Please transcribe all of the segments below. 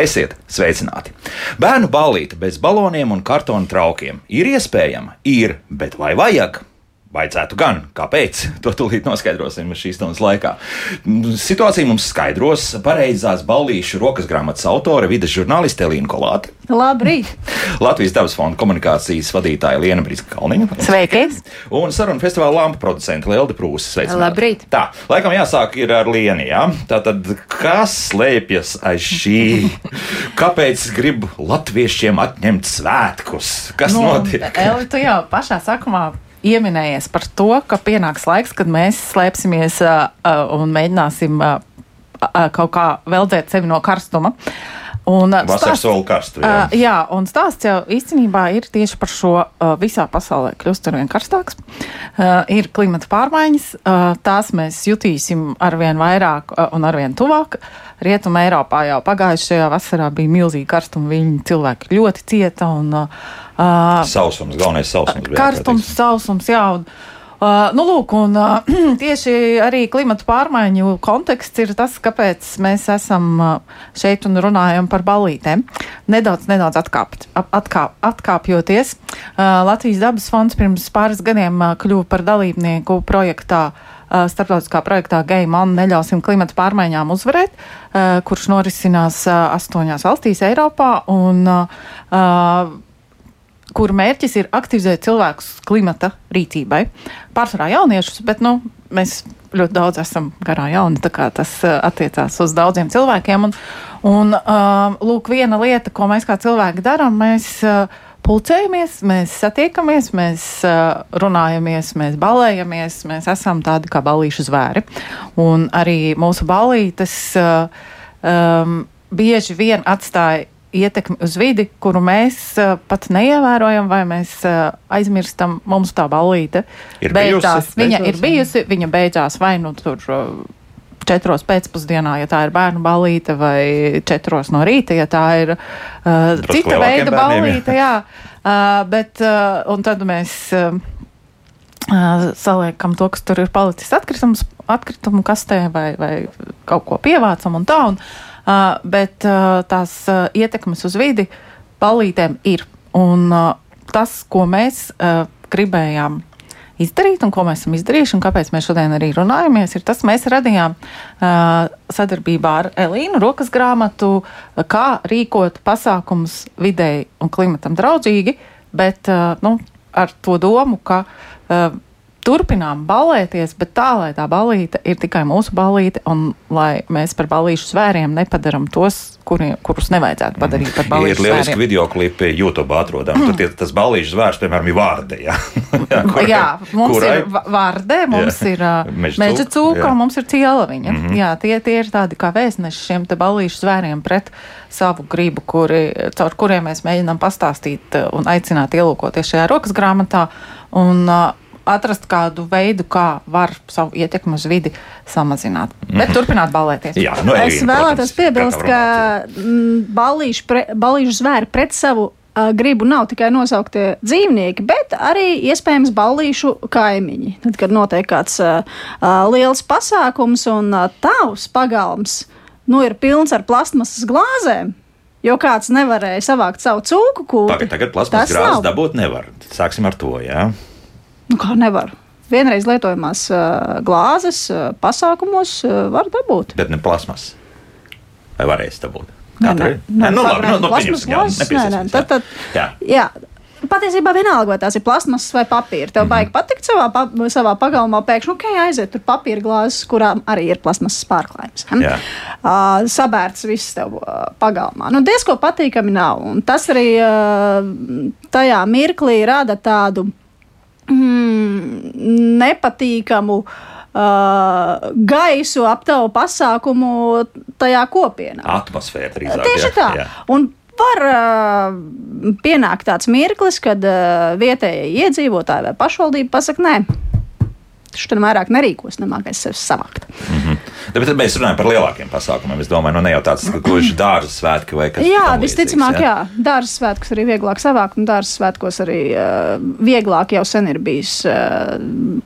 Esiet sveicināti! Bērnu ballīte bez baloniem un kartona traukiem ir iespējama, ir, bet vai vajag? Vajadzētu gan, kāpēc? To tūlīt noskaidrosim šīs stundas laikā. Situāciju mums skaidros pareizās ballīšu rokas grāmatas autore, vidas žurnāliste Elīna Kolāte. Labrīt! Latvijas dabas fonda komunikācijas vadītāja Liena Brīska Kalniņa. Sveiki! Un sarunu festivāla lampu producente Lielda Prūsa. Sveicināti! Labrīt! Tā, laikam jāsāk ir ar Lienu, jā? Tātad, kas slēpjas aiz šī? Kāpēc grib latviešiem atņemt svētkus? Kas Nu, notiek? Eli, tu jau pašā sākumā pieminējies par to, ka pienāks laiks, kad mēs slēpsimies uh, uh, un mēģināsim uh, uh, kaut kā veldzēt sevi no karstuma. Un, uh, Vasaras stāsts- karstu, jā. Uh, jā, un stāsts jau īstenībā ir tieši par šo uh, visā pasaulē kļūst ar vien karstāks. Uh, ir klimata pārmaiņas, uh, tās mēs jutīsim arvien vairāk uh, un arvien tuvāk. Rietuma Eiropā jau pagājušajā vasarā bija milzīgi karstumi, viņi cilvēki ļoti cieta un uh, uh, Sausums, galvenais sausums. karstums, ārkārtīgs. sausums, jā. Uh, nu, lūk, un, uh, tieši arī klimata pārmaiņu konteksts ir tas, kāpēc mēs esam uh, šeit un runājam par balītēm. Nedaudz, nedaudz atkāpt, atkāp, atkāpjoties, uh, Latvijas dabas fonds pirms pāris gadiem uh, kļuva par dalībnieku projektā. uh, Starptautiskā projektā Game On neļausim klimata pārmaiņām uzvarēt, uh, kurš norisinās uh, astoņās valstīs Eiropā. Un, uh, kuru mērķis ir aktivizēt cilvēkus klimata rīcībai. Pārsvarā jauniešus, bet nu, mēs ļoti daudz esam garā jauni, tā kā tas uh, attiecās uz daudziem cilvēkiem. Un, un uh, lūk, viena lieta, ko mēs kā cilvēki darām, mēs uh, pulcējamies, mēs satiekamies, mēs uh, runājamies, mēs balējamies, mēs esam tādi kā balīšu zvēri. Un arī mūsu balītes um, bieži vien atstāja ietekmi uz vidi, kuru mēs uh, pat neievērojam, vai mēs uh, aizmirstam. Mums tā balīte Ir beidzās. bijusi? Viņa Beidzās, ir bijusi, viņa beidzās vai nu tur. Uh, Četros pēcpusdienā, ja tā ir bērnu balīte, vai četros no rīta, ja tā ir uh, Drusku cita veida bērniem, jā. balīte. Jā, uh, bet uh, un tad mēs. Uh, Uh, saliekam to, kas tur ir palicis atkritums, atkritumu kastē vai, vai kaut ko pievācam un tā. Un, uh, bet uh, tās uh, ietekmes uz vidi palītēm ir. Un uh, tas, ko mēs uh, gribējām izdarīt un ko mēs esam izdarījuši un kāpēc mēs šodien arī runājamies, ir tas, mēs radījām uh, sadarbībā ar Elīnu rokas grāmatu, uh, kā rīkot pasākumus videi un klimatam draudzīgi, bet uh, nu, ar to domu, ka uh, turpinām balēties, bet tā, lai tā balīte ir tikai mūsu balīte, un lai mēs par balīšu zvēriem nepadaram tos, kuri, kurus nevajadzētu padarīt par Ir balīšu lieliski zvēriem. video klipi YouTube atrodam. Tur tie, tas balīšu zvērs, piemēram, ir vārde. Jā, jā, kurai- Jā, mums kurai- ir vārde, mums Jā. ir Meža cūka, un mums ir cielaviņa. Mm Mhm. -hmm. Jā, tie, tie ir tādi kā vēstneši šiem te balīšu zvēriem pret savu gribu, kuri, caur kuriem mēs mēģinām pastāstīt uh, un aicināt ielūkoties šajā rokas grāmatā un uh, atrast kādu veidu, kā var savu ietekmi uz vidi samazināt. Bet turpināt balēties. Mhm. Jā, nu, Es Elīna, vēlētos piebilst, ka mm, balīšu, pre, balīšu zvēri pret savu gribu nav tikai nosauktie dzīvnieki, bet arī iespējams balīšu kaimiņi. Tad, kad notiek kāds uh, liels pasākums un uh, tavs pagalms nu, ir pilns ar plastmasas glāzēm, jo kāds nevarēja savākt savu cūku kūku. Tagad, tagad plasmas Tas grāmatas dabūt nevar. Sāksim ar to. Jā. Nu, kā nevar? Vienreiz lietojamās glāzes pasākumos var dabūt. Bet ne plasmas. Vai varēs dabūt? Nē, nē, ir? nē, nu labi, nu, nu, plasmas glāzes, nē, nē, tad- tad- jā. Jā. Patiesībā vienalga, vai tās ir plasmasas vai papīra. Tev baigi patikt savā, pa, savā pagalmā, pēkšņi, ok, aiziet tur papīra glāzes, kurām arī ir plasmasas pārklājums. hm? Jā. Uh, sabērts viss tev uh, pagalmā. Nu, diezko patīkami nav. Un tas arī uh, tajā mirklī rada tādu mm, nepatīkamu. Uh, gaisu ap tavu pasākumu tajā kopienā. Atmosfēra drīzāk. Tieši jā, tā. jā. Un var uh, pienākt tāds mirklis, kad uh, vietējie iedzīvotāji vai pašvaldība pasakā, nē, šis tur vairāk nerīkos, nemākais sevi savākt. Mhm. Bet tad mēs runājam par lielākiem pasākumiem. Es domāju, nu ne jau tāds gluži dārza svētki vai kas Jā, tam līdzīgs, visticamāk, ja? jā. Dārza svētkos arī vieglāk savākt, un dārza svētkos arī uh, vieglāk jau sen ir bijis uh,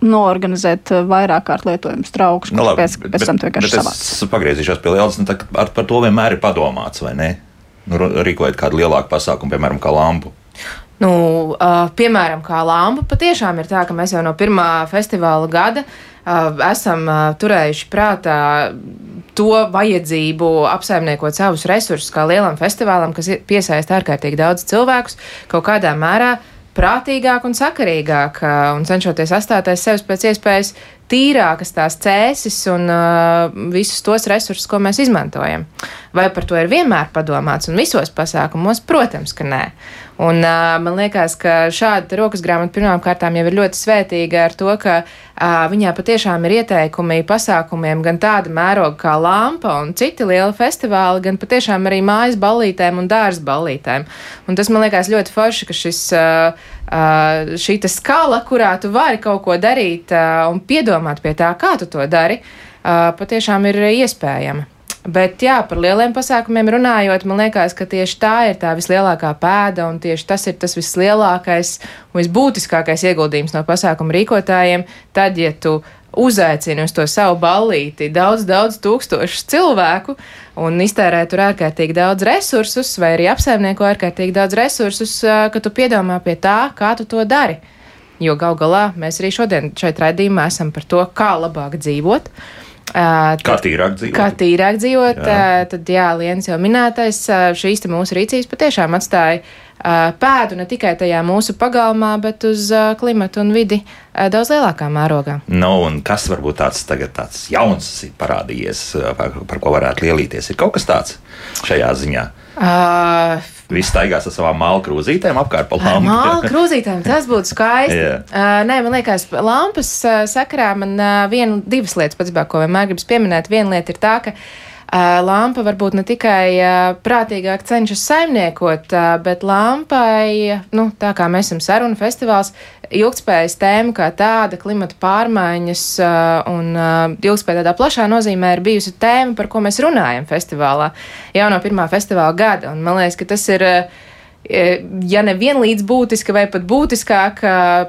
noorganizēt uh, vairāk kārt lietojumus traukus, Nu, labi, pēc, pēc tam tu vienkārši savāc. es pagriezīšos pie lielas, nu, tā, par to vienmēr ir padomāts, vai ne? Nu, rīkojot kādu lielāku pasākumu, piemēram, kā lampu. Nu, uh, piemēram, kā lāma, patiešām ir tā, ka mēs jau no pirmā festivāla gada uh, esam uh, turējuši prātā to vajadzību apsaimniekot savus resursus kā lielam festivālam, kas piesaista ārkārtīgi daudz cilvēkus kaut kādā mērā prātīgāk un sakarīgāk un cenšoties astāties sevis pēc iespējas tīrākas tās cēsis un uh, visus tos resursus, ko mēs izmantojam. Vai par to ir vienmēr padomāts un visos pasākumos? Protams, ka nē. Un, uh, man liekas, ka šāda rokas grāmata pirmām kārtām jau ir ļoti svētīga ar to, ka uh, viņā patiešām ir ieteikumi pasākumiem gan tāda mēroga kā Lampa un citi lieli festivāli, gan patiešām arī mājas ballītēm un dārza ballītēm. Un tas man liekas ļoti forši, ka šis, uh, uh, šī skala, kurā tu vari kaut ko darīt uh, un piedomāt pie tā, kā tu to dari, uh, patiešām ir iespējama. Bet jā, par lieliem pasākumiem runājot, man liekas, ka tieši tā ir tā vislielākā pēda, un tieši tas ir tas vislielākais un visbūtiskākais ieguldījums no pasākuma rīkotājiem. Tad, ja tu uzaicini uz to savu ballīti daudz, daudz tūkstošu cilvēku un iztērē tur ārkārtīgi daudz resursus, vai arī apsaimnieko ārkārtīgi daudz resursus, ka tu piedomā pie tā, kā tu to dari. Jo gal galā mēs arī šodien šeit raidījumā esam par to, kā labāk dzīvot. Ā, Kā tīrāk dzīvot? Kā tīrāk dzīvot, Jā. tad, jā, Lienas jau minētais, šīs mūsu rīcības patiešām atstāja pēdu ne tikai tajā mūsu pagalmā, bet uz klimatu un vidi daudz lielākā mērogā. Nu, un kas varbūt tāds, tagad tāds jauns ir parādījies, par, par ko varētu lielīties? Ir kaut kas tāds šajā ziņā. Uh, Visi staigās ar savām māla krūzītēm apkārt pa lampu. Māla krūzītēm tas būtu skaisti. Jā. uh, nē, man liekas, lampas uh, sakarā man uh, viena, divas lietas patiesībā, ko vienmēr gribas pieminēt. Viena lieta ir tā, ka uh, lampa varbūt ne tikai uh, prātīgāk cenšas saimniekot, uh, bet lampai, nu, tā kā mēs esam saruna festivāls, ilgspējas tēma kā tāda, klimata pārmaiņas un ilgspēja tādā plašā nozīmē ir bijusi tēma, par ko mēs runājam festivālā jau no pirmā festivāla gada. Un man liekas, ka tas ir. Ja ne vienlīdz būtiska vai pat būtiskāk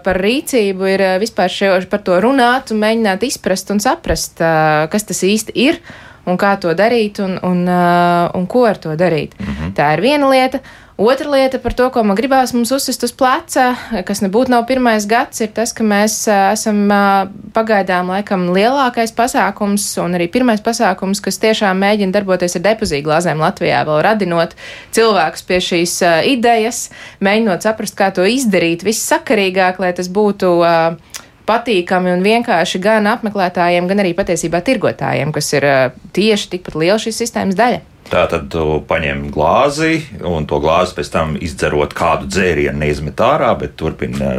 par rīcību, ir vispār šo, par to runāt un mēģināt izprast un saprast, kas tas īsti ir un kā to darīt un, un, ā, un ko ar to darīt. Mm -hmm. Tā ir viena lieta. Otra lieta par to, ko man gribās mums uzsist uz pleca, kas nebūtu nav pirmais gads, ir tas, ka mēs ā, esam ā, pagaidām laikam lielākais pasākums un arī pirmais pasākums, kas tiešām mēģina darboties ar depozītu glāzēm Latvijā, vēl radinot cilvēkus pie šīs ā, idejas, mēģinot saprast, kā to izdarīt vissakarīgāk, lai tas būtu. ā, Patīkami un vienkārši gan apmeklētājiem, gan arī patiesībā tirgotājiem, kas ir ā, tieši tikpat liela šīs sistēmas daļa. Tā tad tu paņem glāzi, un to glāzi pēc tam izdzerot kādu dzērienu, neizmet ārā, bet turpina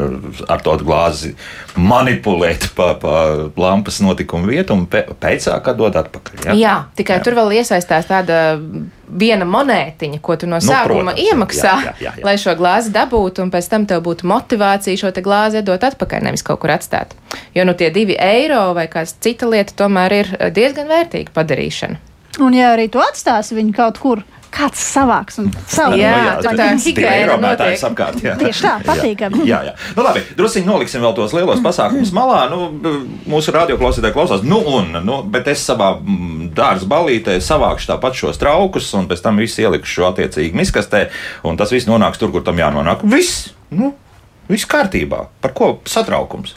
ar to glāzi manipulēt pa, pa lampas notikumu vietu un pē- pēc tam dod atpakaļ. Ja? Jā, jā tikai jā. tur vēl iesaistās tāda viena monētiņa, ko tu no Nu, sākuma protams, jā, iemaksā, jā, jā, jā. lai šo glāzi dabūtu, un pēc tam tev būtu motivācija šo te glāzi dot atpakaļ, nevis kaut kur atstāt. Jo nu tie divi eiro vai kāds cita lieta tomēr ir diezgan vērtīga padarīšana. Un, ja arī tu atstāsi viņu kaut kur, kāds savāks un savu Jā, Nu tur tā higiēna notiek. apkārt. Jā. Tieši tā, patīkami. Jā, jā. Nu, labi, druskuļi noliksim vēl tos lielos pasākumus malā. Nu, mūsu radioklausītāji klausās, nu, un, nu, bet es savā mm, dārza balītē savākšu tāpat šos traukus, un pēc tam visu ielikšu attiecīgi miskastē, un tas viss nonāks tur, kur tam jānonāk. Viss, nu, viss kārtībā. Par ko satraukums?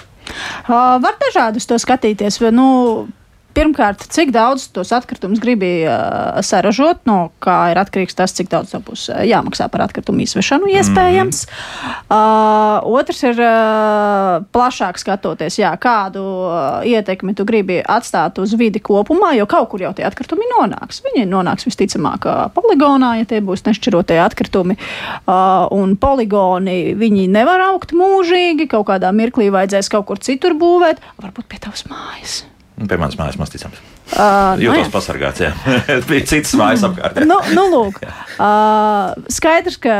Uh, var dažādus to skatīties. vai, Nu, Pirmkārt, cik daudz tos atkritumus gribi uh, saražot, no kā ir atkarīgs tas, cik daudz tev būs jāmaksā par atkritumu izvešanu, iespējams. Mm. Uh, otrs ir uh, plašāk skatoties, jā, kādu uh, ietekmi tu gribi atstāt uz vidi kopumā, jo kaut kur jau tie atkritumi nonāks. Viņi nonāks visticamāk uh, poligonā, ja tie būs nešķirotie atkritumi. Uh, un poligoni viņi nevar augt mūžīgi, kaut kādā mirklī vajadzēs kaut kur citur būvēt, varbūt pie tavas mājas. Nu, Pie manas mājas maz ticams. Uh, Jūtos jā. pasargāts, jā. Bija citas mājas apkārt. jā. Nu, nu, lūk, uh, skaidrs, ka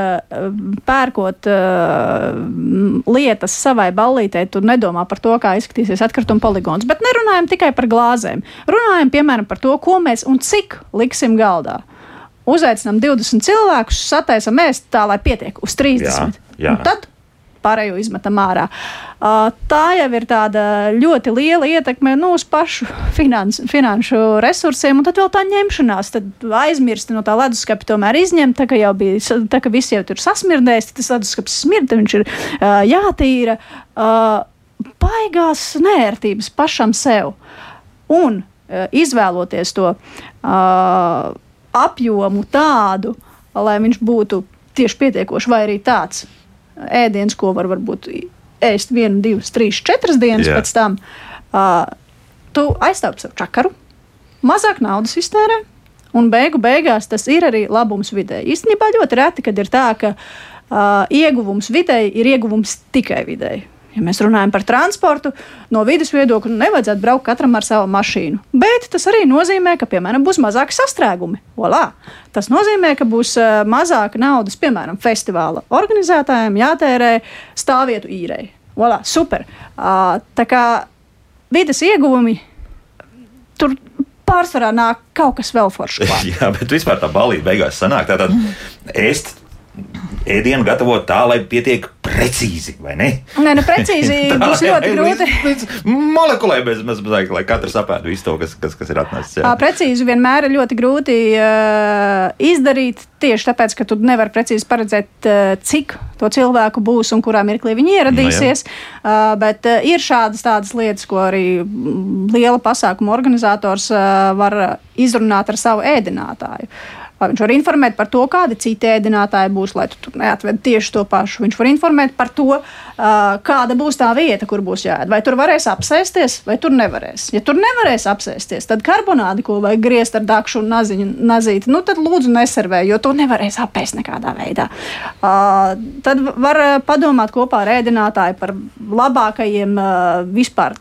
pērkot uh, lietas savai ballītei, tu nedomā par to, kā izskatīsies atkrituma poligons. Bet nerunājam tikai par glāzēm. Runājam, piemēram, par to, ko mēs un cik liksim galdā. Uzaicinām 20 cilvēkus, sataisam ēst tā, lai pietiek uz 30. Jā, jā. Un tad pārējo izmetam ārā. Uh, tā jau ir tāda ļoti liela ietekme nu, uz pašu finans, finanšu resursiem, un tad vēl tā ņemšanās. Tad aizmirsti no tā leduskapa tomēr izņemt, tā kā jau bija, tā kā viss jau tur sasmirdējis, tad tas leduskaps smirda, viņš ir uh, jātīra. Uh, baigās nērtības pašam sev. Un uh, izvēloties to uh, apjomu tādu, lai viņš būtu tieši pietiekoši, vai arī tāds ēdiens, ko var varbūt ēst vienu, divas, trīs, četras dienas Jā. Pēc tam, uh, tu aizstāvi savu čakaru, mazāk naudas iztērē. Un beigu beigās tas ir arī labums vidē. Īstenībā ļoti reti, kad ir tā, ka uh, ieguvums videi ir ieguvums tikai videi. Ja mēs runājam par transportu, no vidas viedokļa nevajadzētu braukt katram ar savu mašīnu. Bet tas arī nozīmē, ka, piemēram, būs mazāki sastrēgumi. Olā! Tas nozīmē, ka būs uh, mazāk naudas, piemēram, festivāla organizētājiem jātērē stāvvietu īrei. Olā! Super! Tā kā vidas ieguvumi tur pārsvarā nāk kaut kas vēl foršs. Jā, bet vispār tā balīta beigās sanāk. Tātad ēst ēdienu gatavot tā, lai pietiek precīzi, vai ne? Nē, nu precīzi būs ļoti grūti. Līdz, līdz molekulai bez mazliet, lai katrs apēdu visu to, kas, kas, kas ir atnests. jā. Precīzi vienmēr ir ļoti grūti uh, izdarīt, tieši tāpēc, ka tu nevari precīzi paredzēt, uh, cik to cilvēku būs un kurā mirklī viņi ieradīsies. Uh, bet uh, ir šādas tādas lietas, ko arī mm, liela pasākuma organizators uh, var izrunāt ar savu ēdinātāju. Vai Viņš var informēt par to, kādi citi ēdinātāji būs, lai tu neatved tieši to pašu. Viņš var informēt par to, kāda būs tā vieta, kur būs jāēd. Vai tur varēs apsēsties, vai tur nevarēs. Ja tur nevarēs apsēsties, tad karbonādi, ko vajag griezt ar dakšu un naziņu, nazīti, nu tad lūdzu neservē, jo to nevarēs apēst nekādā veidā. Tad var padomāt kopā ar ēdinātāju par labākajiem vispār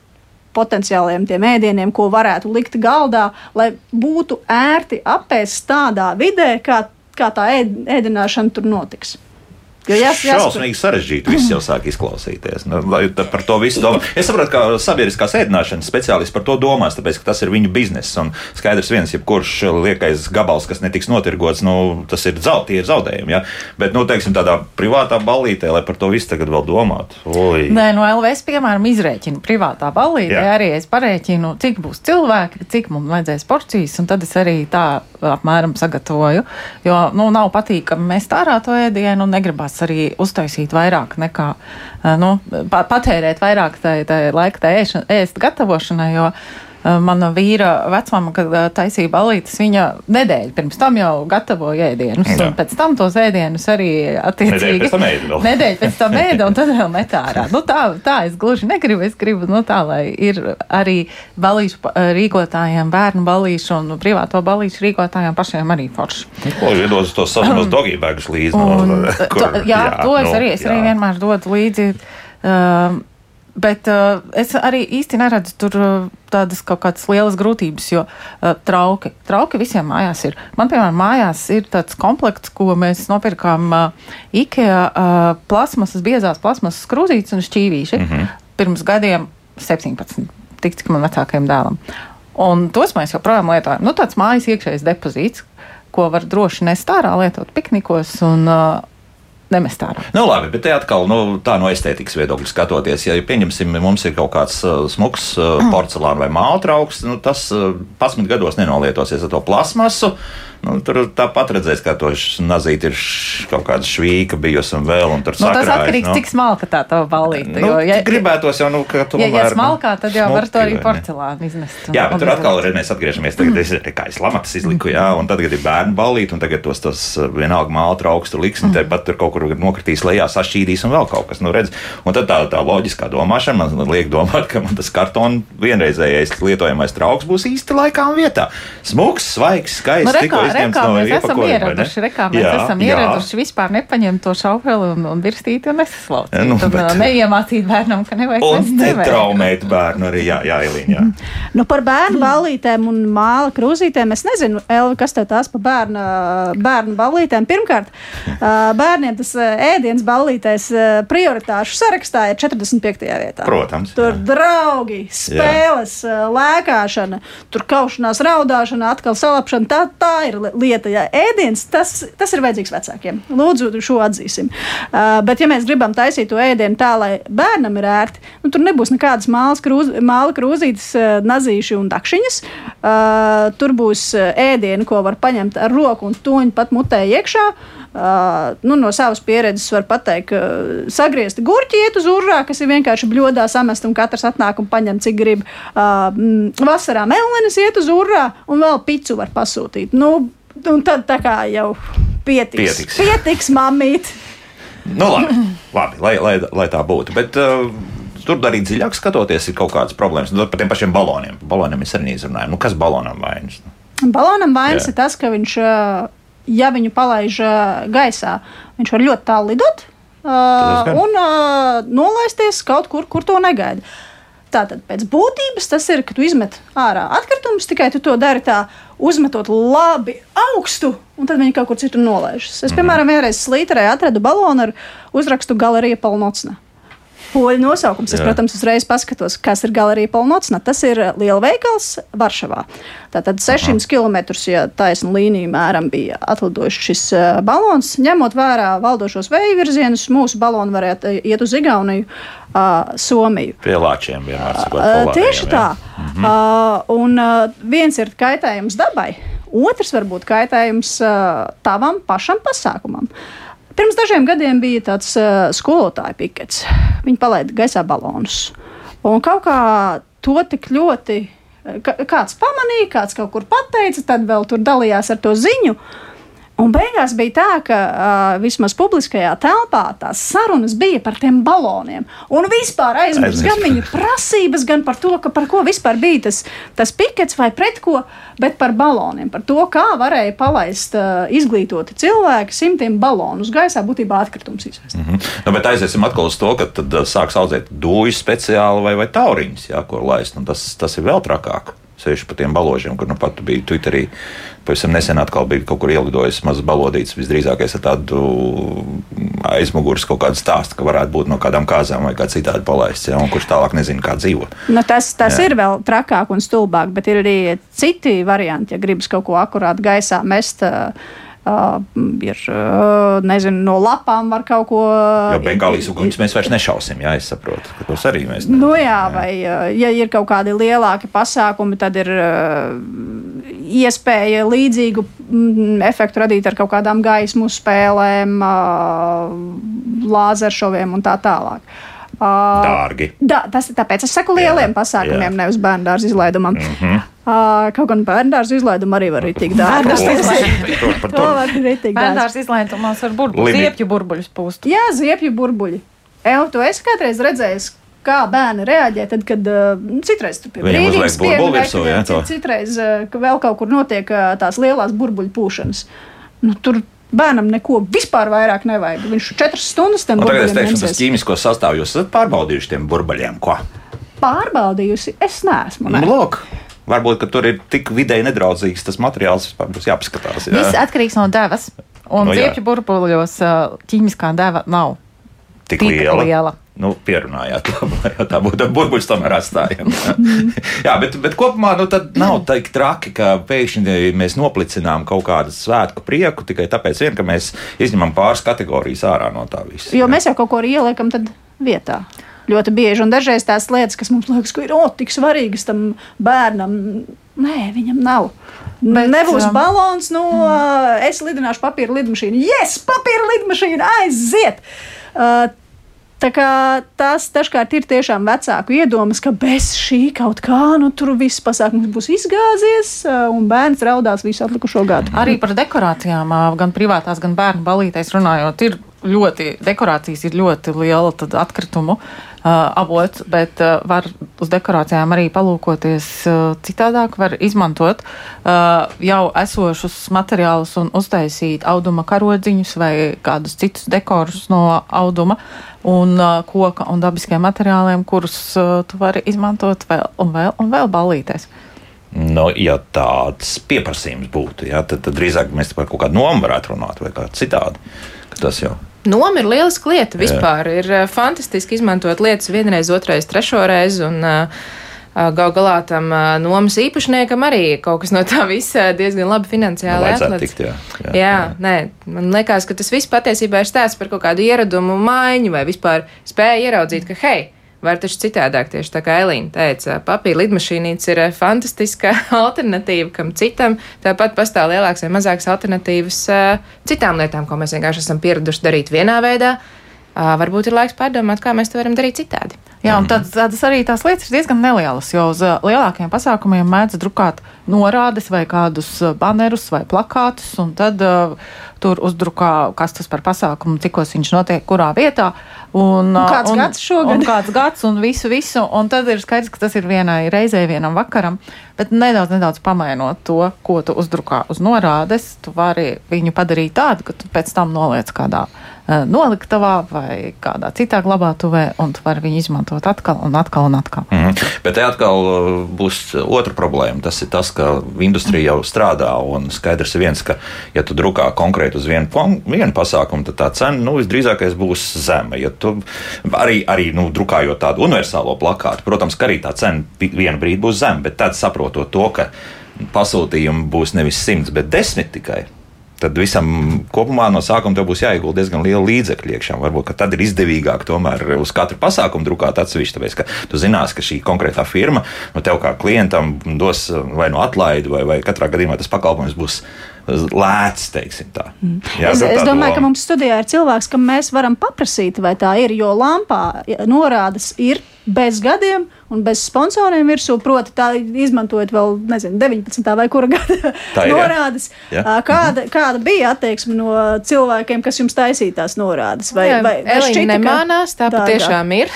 potenciāliem tiem ēdieniem, ko varētu likt galdā, lai būtu ērti apēst tādā vidē, kā, kā tā ēd, ēdināšana tur notiks. Jo jās, jās, Šausmīgi sarežģīti viss jau sāk izklausīties. Nu, par to visu domā. Es saprotu, ka sabiedriskās ēdināšanas speciālisti par to domās, tāpēc, ka tas ir viņu bizness. Un skaidrs, viens, jebkurš liekais gabals, kas netiks notirgots, nu, tas ir, zaud, ir zaudējumi. Ja? Bet, nu, teiksim, tādā privātā ballītē, lai par to visu tagad vēl domātu. Oi. Nē, no LVS, piemēram, izrēķinu privātā ballītē. Jā. Arī es parēķinu, cik būs cilvēki, cik mums vajadzēs porcijas, un tad es arī tā apmēram sagatavoju. Jo, nu, nav patīkami mēs tārā to ēdienu, un negribas arī uztaisīt vairāk nekā, nu, pa- patērēt vairāk tai, tai laika tai ēst gatavošanai, jo mana vīra vecmama, kad eh, taisīja balītes, viņa nedēļu pirms tam jau gatavoja ēdienus, Jā. un pēc tam tos ēdienus arī attiecīgi. Nedēļu pēc tam ēda. Nedēļu pēc tam ēda, un tad vēl met ārā. Nu, tā, tā es gluži negribu. Es gribu, nu, tā, lai ir arī balīšu pa- rīkotājiem, bērnu balīšu un privāto balīšu rīkotājiem pašiem arī forši. Ko iedos tos savus dogībēgus līdzi? Un, no, to, jā, to es arī, es arī vienmēr dodu līdzi. Um, Bet uh, es arī īsti neredzu tur uh, tādas kaut kādas lielas grūtības, jo uh, trauki, trauki visiem mājās ir. Man, piemēram, mājās ir tāds komplekts, ko mēs nopirkām uh, IKEA uh, plasmasas, biezās plasmasas krūzītes un šķīvīši mm -hmm. pirms gadiem 17, tik cik man vecākajam dēlam. Un tos mēs joprojām lietojam. Nu, tāds mājas iekšējais depozīts, ko var droši nest ārā, lietot piknikos un uh, nemest ārā. Nu, labi, bet te atkal nu, tā no estētikas viedokļa skatoties, ja pieņemsim, mums ir kaut kāds uh, smuks uh, porcelāna vai māltrauks, nu, tas uh, 11 gados nenolietosies ar to plasmasu. Nu, tur tāpat redzēs, ka to nazīti ir kaut kāda švīka bijusi un vēl, un Nu, tas sakrājas, atkarīgs no nu. cik smalka tā tava balīte. Nu, jo, ja, gribētos jau, nu, ka ja, tomēr. ja smalkā, tad jau var to arī porcelānu iznest. un- Jā, bet tur atkal ir, mēs atgriežamies tagad, es, kā es lamatas izliku, jā, un tad, kad ir bērnu balīt, un tagad tos, tos uh, vienalga māla trauks, tur liks, un te pat tur kaut kur nokritīs lejā, sašķīdīs un vēl kaut kas, nu redz. Un tad tā, tā loģiskā domāšana man liek domāt, ka man tas kartona vienreizējais lietojamais trauks būs īsti laikā un vietā. Smuks, svaigs, skaists, Nu, rekā mēs esam ieraduši, rekā mēs Jā, esam jā. ieraduši vispār nepaņemt to šaukeli un, un virstīti un nesaslaucīt. Nu, Nu, bet-. Neiemācīt bērnam, ka nevajag Un netraumēt bērnu arī, jā, jā. Jā. Nu, par bērnu ballītēm un māla krūzītēm es nezinu, Elvi, kas tev tās par bērnu, bērnu ballītēm. Pirmkārt, bērniem tas ēdienas ballītēs prioritāšu sarakstā ir 45. vietā. Protams, Tur jā. draugi, spēles, ā, lēkāšana, tur kaušanās, raudāšana, atkal salapšana. Tā, tā ir lieta. Jā. Ēdiens, tas, tas ir vajadzīgs vecākiem. Lūdzu, šo atzīsim. Uh, bet, ja mēs gribam taisīt to ēdienu tā, lai bērnam ir ērti, nu, tur nebūs nekādas krūz, māla krūzītes, uh, nazīši un dakšiņas. Uh, tur būs uh, ēdieni, ko var paņemt ar roku un toņu pat mutē iekšā. Uh, nu, no savas pieredzes var pateikt, ka sagriezti gurķi iet uz urā, kas ir vienkārši bļodā samest, un katrs atnāk un paņem, cik grib. Mm, vasarā melnenes iet uz urā, un vēl picu var pasūtīt. Nu, un tad tā kā jau pietiks. Pietiks. pietiks mamīt. Nu, labi, labi lai, lai, lai tā būtu. Bet, uh, Tur arī dziļāk skatoties, ir kaut kādas problēmas. Nu, par tiem pašiem baloniem. Par baloniem mēs arī izrunājam. Nu, kas balonam vainas? Balonam vainas Jā. ir tas, ka viņš, uh, ja viņu palaiž uh, gaisā, viņš var ļoti tālu lidot. Uh, un uh, nolaisties kaut kur, kur to negaida. Tātad pēc būtības tas ir, ka tu izmet ārā atkritumus, tikai tu to dari tā, uzmetot labi augstu, un tad viņi kaut kur citur nolaižas. Es, piemēram, vienreiz slīterē atradu balonu ar uzrakstu Galerija Palnocna. Poļu nosaukums. Es, Jā. protams, uzreiz paskatos, kas ir galerija Polnocna. Tas ir lielveikals Varšavā. Tātad 600 km, ja taisna līnija mēram bija atlidojis šis uh, balons. Ņemot vērā valdošos vēju virzienus, mūsu baloni varētu iet uz Igauniju, uh, Somiju. Pie lāčiem vienmēr sakot. Uh, tieši jā. tā. Uh, un uh, viens ir kaitējums dabai, otrs var būt kaitējums uh, tavam pašam pasākumam. Pirms dažiem gadiem bija tāds uh, skolotāju pikets. Viņi palaida gaisā balonus. Un kaut kā to tik ļoti ka, kāds pamanīja, kāds kaut kur pateica, tad vēl tur dalījās ar to ziņu. Un beigās bija tā, ka uh, vismaz publiskajā telpā tās sarunas bija par tiem baloniem. Un vispār aizmirst gan viņu prasības, gan par to, ka par ko vispār bija tas, tas pikets vai pret ko, bet par baloniem. Par to, kā varēja palaist uh, izglītoti cilvēki simtiem balonu uz gaisā, būtībā atkritums izvest. Mhm. Nu, bet aiziesim atkal uz to, ka tad sāks audzēt dūļus speciāli vai, vai tauriņus, jā, ko laist. Un Tas, tas ir vēl trakāk. Sevišķi par tiem baložiem, kur nu pat bija Twitterī. Pavisam nesen atkal bija kaut kur ielidojis mazs balodīts, visdrīzākais ar tādu aizmugures kaut kādu stāstu, ka varētu būt no kādām kāzām vai kā citādi palaists, jā, un kurš tālāk nezina, kā dzīvo. Nu, tas tas Jā. ir vēl trakāk un stulbāk, bet ir arī citi varianti, ja gribas kaut ko akurāt gaisā mest. Uh, Uh, ir, uh, nezinu, no lapām var kaut ko. Jo Bengālijas uguns mēs vairs nešausim, jā, es saprotu, ka tos arī mēs Nu, jā, vai uh, ja ir kaut kādi lielāki pasākumi, tad ir uh, iespēja līdzīgu mm, efektu radīt ar kaut kādām gaismu spēlēm, lāzeršoviem un tā tālāk. Dārgi. Da, tas ir tāpēc, es saku lieliem Jā, pasākumiem, jā. nevis bērnu dārza izlaidumam. Mm. -hmm. Kaut gan bērnu dārza izlaidumu arī var būt tik dārgi. To var tik dārgi. Bērndārs izlaitumās ar burbuļu, Limit. ziepju burbuļus pūst. Jā, ziepju burbuļi. Evo, tu esi kādreiz redzējis, kā bērni reaģē, tad, kad uh, citreiz tur pie Viņiem uzliek brīvības burbuli pieminiekļiem, virsū, jā, to. cit- Citreiz, uh, vēl kaut kur notiek uh, tās lielās burbuļu pūšanas. Nu, tur bērnam neko vispār vairāk nevajag. Viņš četras stundas tam Un tagad es teikšu, tas ķīmisko sastāvu jūs esat pārbaudījuši tiem burbuļiem. Ko? Pārbaudījusi, es neesmu. Nu, Ne. lūk, varbūt tur ir tik vidēji nedraudzīgs tas materiāls, būs jāpaskatās. Viss Jā. atkarīgs no devas. Un Nu, no, jā. ziepju burbuļos uh, ķīmiskā deva nav Tik tik liela. liela. Nu, pierunājāt, labi, ja tā būtu burbuļs, tomēr atstājam. Jā, jā bet, bet kopumā nu, nav tā traki, ka pēkšņi mēs noplicinām kaut kādu svētku prieku tikai tāpēc, vien, ka mēs izņemam pāris kategorijas ārā no tā visa. Jo jā. mēs jau kaut ko ieliekam tad vietā. Ļoti bieži, un dažreiz tās lietas, kas mums liekas, ka ir o, tik svarīgas tam bērnam, nē, viņam nav. Bet, Nebūs um, balons, nu, mm. es lidināšu papīra lidmašīnu. Yes, papīra lidmašīna aiziet! Uh, Tā kā tas dažkārt ir tiešām vecāku iedomas, ka bez šī kaut kā, nu tur viss pasākums būs izgāzies, un bērns raudās visu atlikušo gadu. Arī par dekorācijām, gan privātās, gan bērnu balītēs runājot, ir ļoti, dekorācijas ir ļoti liela atkritumu uh, avots, bet uh, var uz dekorācijām arī palūkoties uh, citādāk. Var izmantot uh, jau esošus materiālus un uztaisīt auduma karodziņus vai kādus citus dekorus no auduma un uh, koka un dabiskiem materiāliem, kurus uh, tu vari izmantot vēl un vēl un vēl ballītēs. Nu, ja tāds pieprasījums būtu, ja, tad, tad drīzāk mēs par kaut kādu nomu varētu runāt vai kā citādi. ka Tas jau Noma ir lieliska lieta vispār. Jā. Ir uh, fantastiski izmantot lietas vienreiz, otrais, trešo reizi. Un, uh, Gal galā tam nomas īpašniekam arī kaut kas no tā visa diezgan labi finansiāli atklāts. Jā, jā, jā, jā, nē, man liekas, ka tas viss patiesībā ir stāsts par kaut kādu ieradumu maiņu vai vispār spēju ieraudzīt, ka hei, Var taču citādāk, tieši tā kā Elīna teica, papīra lidmašīnīca ir fantastiska alternatīva kam citam. Tāpat pastāv lielākas vai mazākas alternatīvas citām lietām, ko mēs vienkārši esam pieraduši darīt vienā veidā. Varbūt ir laiks pārdomāt, kā mēs to varam darīt citādi. Jā, un tad, tādas arī tās lietas ir diezgan nelielas, jo uz lielākiem pasākumiem mēdz drukāt norādes vai kādus banerus vai plakātus, un tad uh, tur uzdrukā, kas tas par pasākumu, cikos viņš notiek, kurā vietā. Un, un kāds un, gads šogad? Un kāds gads un visu, visu, un tad ir skaidrs, ka tas ir vienai reizei, vienam vakaram, bet nedaudz, nedaudz pamainot to, ko tu uzdrukā uz norādes, tu vari viņu padarīt tādu, ka tu pēc tam noliec kādā noliktavā vai kādā citā glabātuvē, un tu vari viņu izmantot atkal un atkal un atkal. Mm -hmm. Bet te atkal būs otra problēma. Tas ir tas, ka industrija jau strādā, un skaidrs ir viens, ka, ja tu drukā konkrēti uz vienu, vienu pasākumu, tad tā cena nu, visdrīzākais būs zema. Ja tu arī, arī nu, drukājot tādu universālo plakātu, protams, ka arī tā cena vienu brīdi būs zema, bet tad saprotot to, ka pasūtījumi būs nevis simts, bet desmit tikai tad visam kopumā no sākuma būs jāiegulda diezgan liela līdzekļa iekšā. Varbūt tad ir izdevīgāk tomēr uz katru pasākumu drukāt atsevišķi, tāpēc ka tu zinās, ka šī konkrētā firma no tev kā klientam dos vai no atlaidi, vai, vai katrā gadījumā tas pakalpojums būs lēts, tā. Mm. Jā, es, es domāju, ka mums studijā ir cilvēks, kam mēs varam paprasīt, vai tā ir, jo lampā norādes ir bez gadiem un bez sponsoriem virsū, proti, tā izmantojot vēl, nezinu, 19. vai kura gada ir, norādes. Jā. Jā. Kāda, kāda bija attieksme no cilvēkiem, kas jums taisītās norādes? Vai, jā, vai, vai šķita, nemānās, tā patiešām ir.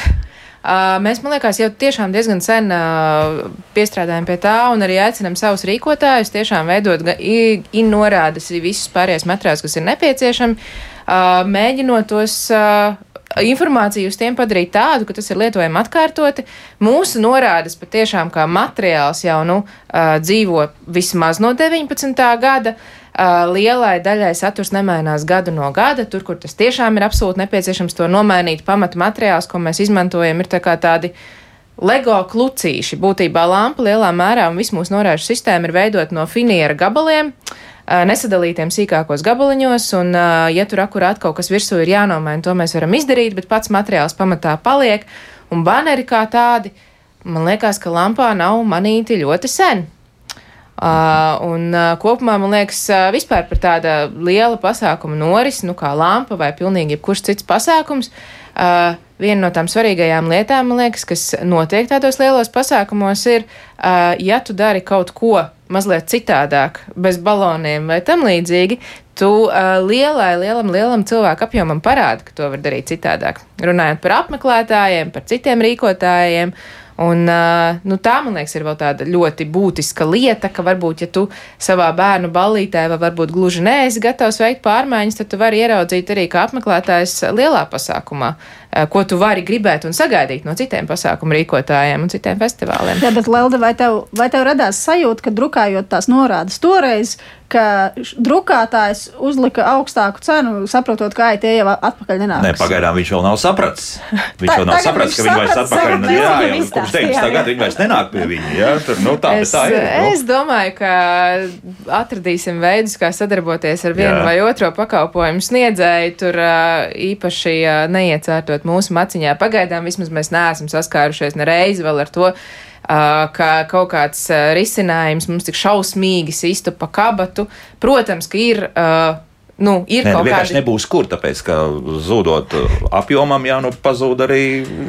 Mēs, man liekas, jau tiešām diezgan sen piestrādājam pie tā un arī aicinam savus rīkotājus tiešām veidot in norādes visus pārējos materiālus, kas ir nepieciešami, mēģinot tos informāciju uz tiem padarīt tādu, ka tas ir lietojami atkārtoti. Mūsu norādes patiešām kā materiāls jau nu, dzīvo vismaz no 19. gada. Lielai daļai saturs nemainās gadu no gada. Tur, kur tas tiešām ir absolūti nepieciešams to nomainīt, pamata materiāls, ko mēs izmantojam, ir tā tādi LEGO klucīši. Būtībā lampa lielā mērā un viss mūsu norāžu sistēma ir veidota no finiera gabaliem. Nesadalītiem sīkākos gabaliņos, un, ja tur akurāt kaut kas virsū ir jānomaina, to mēs varam izdarīt, bet pats materiāls pamatā paliek, un baneri kā tādi, man liekas, ka lampā nav manīti ļoti sen. Uh, un uh, kopumā man liekas, uh, vispār par tāda liela pasākuma norisi, nu kā lampa vai pilnīgi jebkurš cits pasākums, uh, viena no tām svarīgajām lietām, man liekas, kas notiek tādos lielos pasākumos, ir, uh, ja tu dari kaut ko mazliet citādāk, bez baloniem vai tam līdzīgi, tu uh, lielai, lielam, lielam cilvēku apjomam parādi, ka to var darīt citādāk. Runājot par apmeklētājiem, par citiem rīkotājiem. Uh, Un, nu, tā, man liekas, ir vēl tāda ļoti būtiska lieta, ka varbūt, ja tu savā bērnu ballītē vai varbūt gluži neesi gatavs veikt pārmaiņas, tad tu vari ieraudzīt arī kā apmeklētājs lielā pasākumā, ko tu vari gribēt un sagaidīt no citiem pasākumu rīkotājiem un citiem festivāliem. Jā, bet Lelde, vai tev, vai tev radās sajūta, ka drukājot tās norādes toreiz, ka drukātājs uzlika augstāku cenu, saprotot, ka tie jau atpakaļ nenāks. Nē, pagaidām viņš vēl nav sapratis. Viņš vēl nav sapratis, ka viņi vairs atpakaļ nenāk. Jā, jau kopš 19. gada viņi vairs nenāk pie viņa. Jā, tur, nu, tā, es, tā ir. Nu. Es domāju, ka atradīsim veidus, kā sadarboties ar vienu jā. vai otro pakalpojumu sniedzēju, tur īpaši neiecērtot mūsu maciņā. Pagaidām vismaz mēs neesam saskārušies ne reizi vēl ar to ka kaut kāds risinājums mums tik šausmīgi sistu pa kabatu. Protams, ka ir. Nu, ir Nē, kaut nu, kādi... nebūs kur, tāpēc, ka zudot apjomam, jā, nu, pazūd arī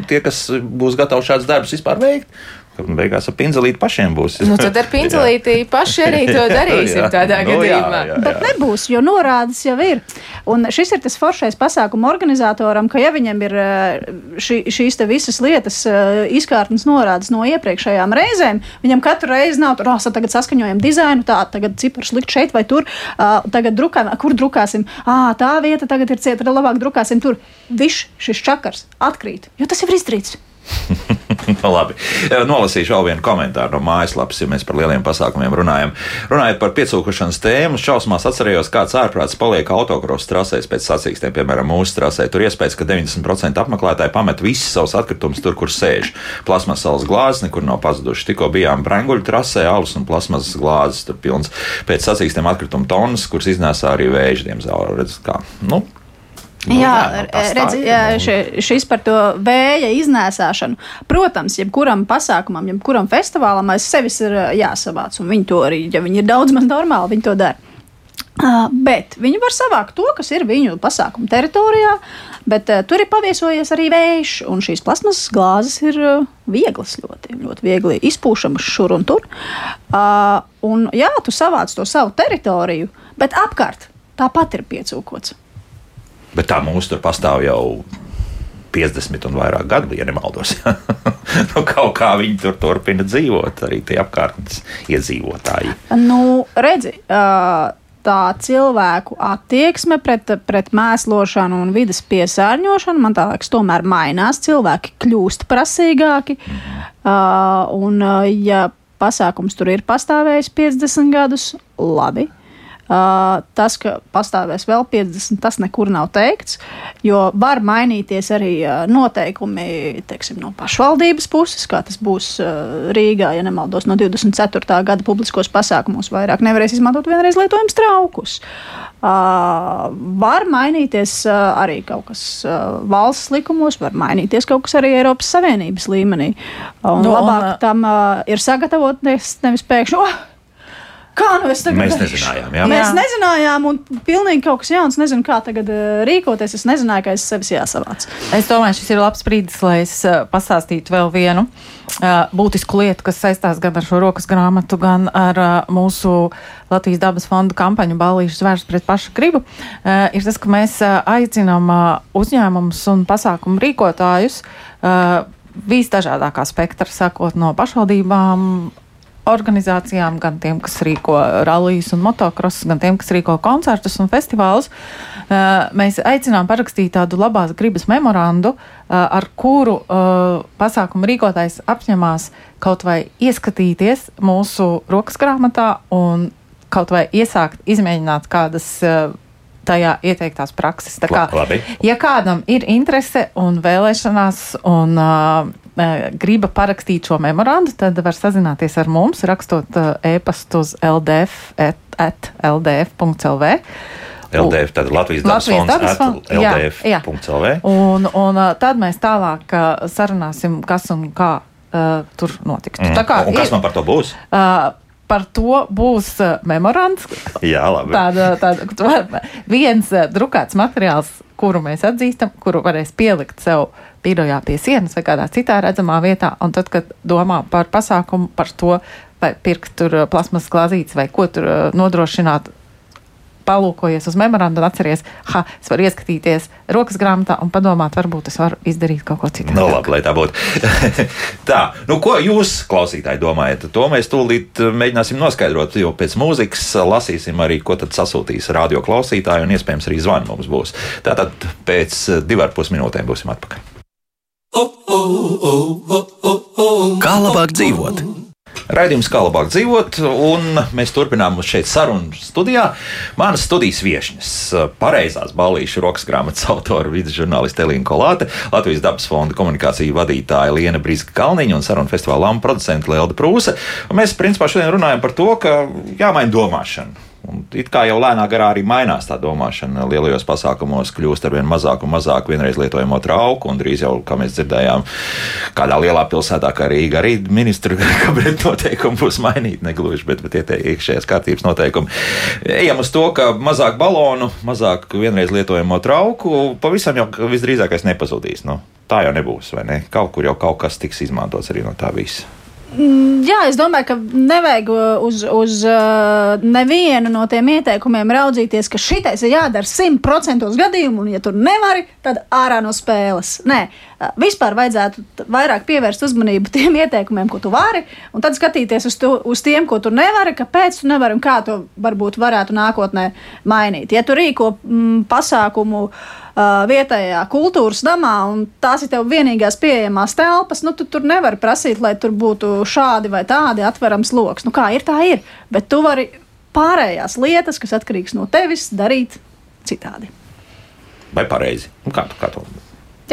tie, kas būs gatavi šādus darbus vispār veikt. Ka beigās ar pinzelīti pašiem būs. Nu, tad ar pincelīti paši arī to darīsim Jā. tādā Nu, jā, gadījumā. jā. Bet nebūs, jo norādes jau ir. Un šis ir tas foršais pasākuma organizatoram, ka ja viņam ir eh, šī, šīs visas lietas, eh, izkārtnes norādes no iepriekšējām reizēm, viņam katru reizi nav tur, oh, tagad saskaņojam dizainu, tā, tagad cipars likt šeit vai tur, tagad drukājam, kur drukāsim, ah, tā vieta tagad ir cieta, tad labāk drukāsim tur. Viss šis čakars atkrīt, jo tas jau ir izdarīts. Labi. Nolasīšu vēl vienu komentāru no mājaslapas, ja mēs par lieliem pasākumiem runājam. Runājot par piecūkušanas tēmu, šausmās atcerējos, kāds ārprāts paliek autokrosa trasēs pēc sacīkstiem, piemēram, mūsu trasē. Tur iespējas, ka 90% apmeklētāji pamet visus savus atkritumus tur, kur sēž. Plasmasas glāzes nekur nav pazudušas. Tikko bijām Branguļu trasē, alus un plasmasas glāzes tur pilns. Pēc sacīkstiem atkritumu tonnas, kuras iznēsā arī vēži, diemžēl. Nu, Nu, Jā, nu, redz, jā, nu. še- šis par to vēja iznēsāšanu. Protams, jebkuram pasākumam, jebkuram festivālam aiz sevis ir jāsavāc, un viņi to arī, ja viņi ir daudz maz normāli, viņi to dara. Uh, bet viņi var savākt to, kas ir viņu pasākuma teritorijā, bet uh, tur ir paviesojies arī vējš, un šīs plasmasas glāzes ir uh, vieglas, ļoti, ļoti viegli izpūšamas šur un tur. Uh, un, jā, tu savāc to savu teritoriju, bet apkārt tāpat ir piecūkots. Bet tā mūsu tur pastāv jau 50 un vairāk gadu, ja nemaldos. nu, kaut kā viņi tur turpina dzīvot, arī tie apkārtnes iedzīvotāji. Nu, redzi, tā cilvēku attieksme pret, pret mēslošanu un vidas piesārņošanu, man liekas, tomēr mainās. Cilvēki kļūst prasīgāki. Ā, Un, ja pasākums tur ir pastāvējis 50 gadus, labi. Tas, ka pastāvēs vēl 50, tas nekur nav teikts, jo var mainīties arī noteikumi teiksim, no pašvaldības puses, kā tas būs Rīgā, ja nemaldos, no 24. gada publiskos pasākumos vairāk nevarēs izmantot vienreiz lietojumus traukus. Var mainīties arī kaut kas valsts likumos, var mainīties kaut kas arī Eiropas Savienības līmenī. Un Nu, un, labāk tam ir sagatavoties nevis pēkšņi. Oh! Nu es tagad Mēs nezinājām, jā. Mēs Jā. nezinājām, un pilnīgi kaut kas jauns. Nezinu, kā tagad uh, rīkoties. Es nezināju, ka es sevis jāsavāc. Es domāju, šis ir labs brīdis, lai es uh, pastāstītu vēl vienu uh, būtisku lietu, kas saistās gan ar šo rokas grāmatu, gan ar mūsu Latvijas dabas fonda kampaņu Balīšu zvērs pret pašu gribu. Ir tas, ka mēs aicinām uzņēmumus un pasākumu rīkotājus visdažādākā spektra, sākot no pašvaldībām, organizācijām, gan tiem, kas rīko rallijas un motocrossus, gan tiem, kas rīko koncertus un festivālus. Uh, Mēs aicinām parakstīt tādu labās gribas memorandu, uh, ar kuru uh, pasākumu rīkotājs apņemās kaut vai ieskatīties mūsu rokas grāmatā un kaut vai iesākt izmēģināt kādas tajā ieteiktās prakses. Tā kā, La- labi. ja kādam ir interese un vēlēšanās un uh, griba parakstīt šo memorandu, tad var sazināties ar mums, rakstot uh, e-pastu uz ldf, at, at ldf.lv. LDF, tad Latvijas dabas fonds. LDF.CLV. Un, un uh, tad mēs tālāk sarunāsim, kas un kā uh, tur notiktu. Mm. Tā kā Un kas man par to būs? uh, par to būs uh, memorands, Jā, labi. tāda, tāda viens uh, drukāts materiāls, kuru mēs atzīstam, kuru varēs pielikt sev birojā pie sienas vai kādā citā redzamā vietā. Un tad, kad domā par pasākumu, par to, vai pirkt tur uh, plasmas glāzītes vai ko tur nodrošināt. Palūkojies uz memorandu un atceries, ka es varu ieskatīties rokas grāmatā un padomāt, varbūt es varu izdarīt kaut ko citu. Nu, labi, lai tā būtu. tā, nu, ko jūs, klausītāji, domājat? To mēs tūlīt eh, mēģināsim noskaidrot, jo pēc mūzikas lasīsim arī, ko tad sasūtīs radio klausītāji, un iespējams arī zvani mums būs. Tātad pēc eh, divu ar pus minūtēm būsim atpakaļ. Kā labāk dzīvot? Raidījums kā labāk dzīvot, un mēs turpinām šeit sarunu studijā. Manas studijas viesņas, pareizās balīšu rokas grāmatas autora, vidus žurnāliste Elīna Kolāte, Latvijas dabas fonda komunikāciju vadītāja Liena Brīska Kalniņa un sarunu festivāla lama producenta Lelda Prūse. Un mēs principā šodien runājam par to, ka jāmaina domāšana. Un it kā jau lēnā garā arī mainās tā domāšana. Lielajos pasākumos kļūst ar vien mazāk un mazāk vienreiz lietojamo trauku, un drīz jau, kā mēs dzirdējām, kādā lielā pilsētā, kā Rīga, arī ministru kabineta noteikumi būs mainīti, negluži, bet, bet tie iekšējās kārtības noteikumi. Ejam uz to, ka mazāk balonu, mazāk vienreiz lietojamo trauku, pavisam jau visdrīzākais nepazudīs. Nu, tā jau nebūs, vai ne? Kaut kur jau kaut kas tiks izmantots arī no tā visa. Mm, Jā, es domāju, ka nevajag uz, uz uh, nevienu no tiem ieteikumiem raudzīties, ka šitais ir jādara 100% gadījumu, un, ja tur nevari, tad ārā no spēles. Nē, uh, vispār vajadzētu vairāk pievērst uzmanību tiem ieteikumiem, ko tu vari, un tad skatīties uz, tu, uz tiem, ko tu nevari, kāpēc tu nevari un kā to varbūt varētu nākotnē mainīt. Ja tu rīko mm, pasākumu uh, vietējā kultūras namā, un tās ir tev vienīgās pieejamās telpas, nu tu tur nevari prasīt, lai tur būtu šādi vai tādi atverams lokus. Nu, kā ir, tā ir. Bet tu vari pārējās lietas, kas atkarīgas no tevis, darīt citādi. Vai pareizi? Nu, kā tu kā to?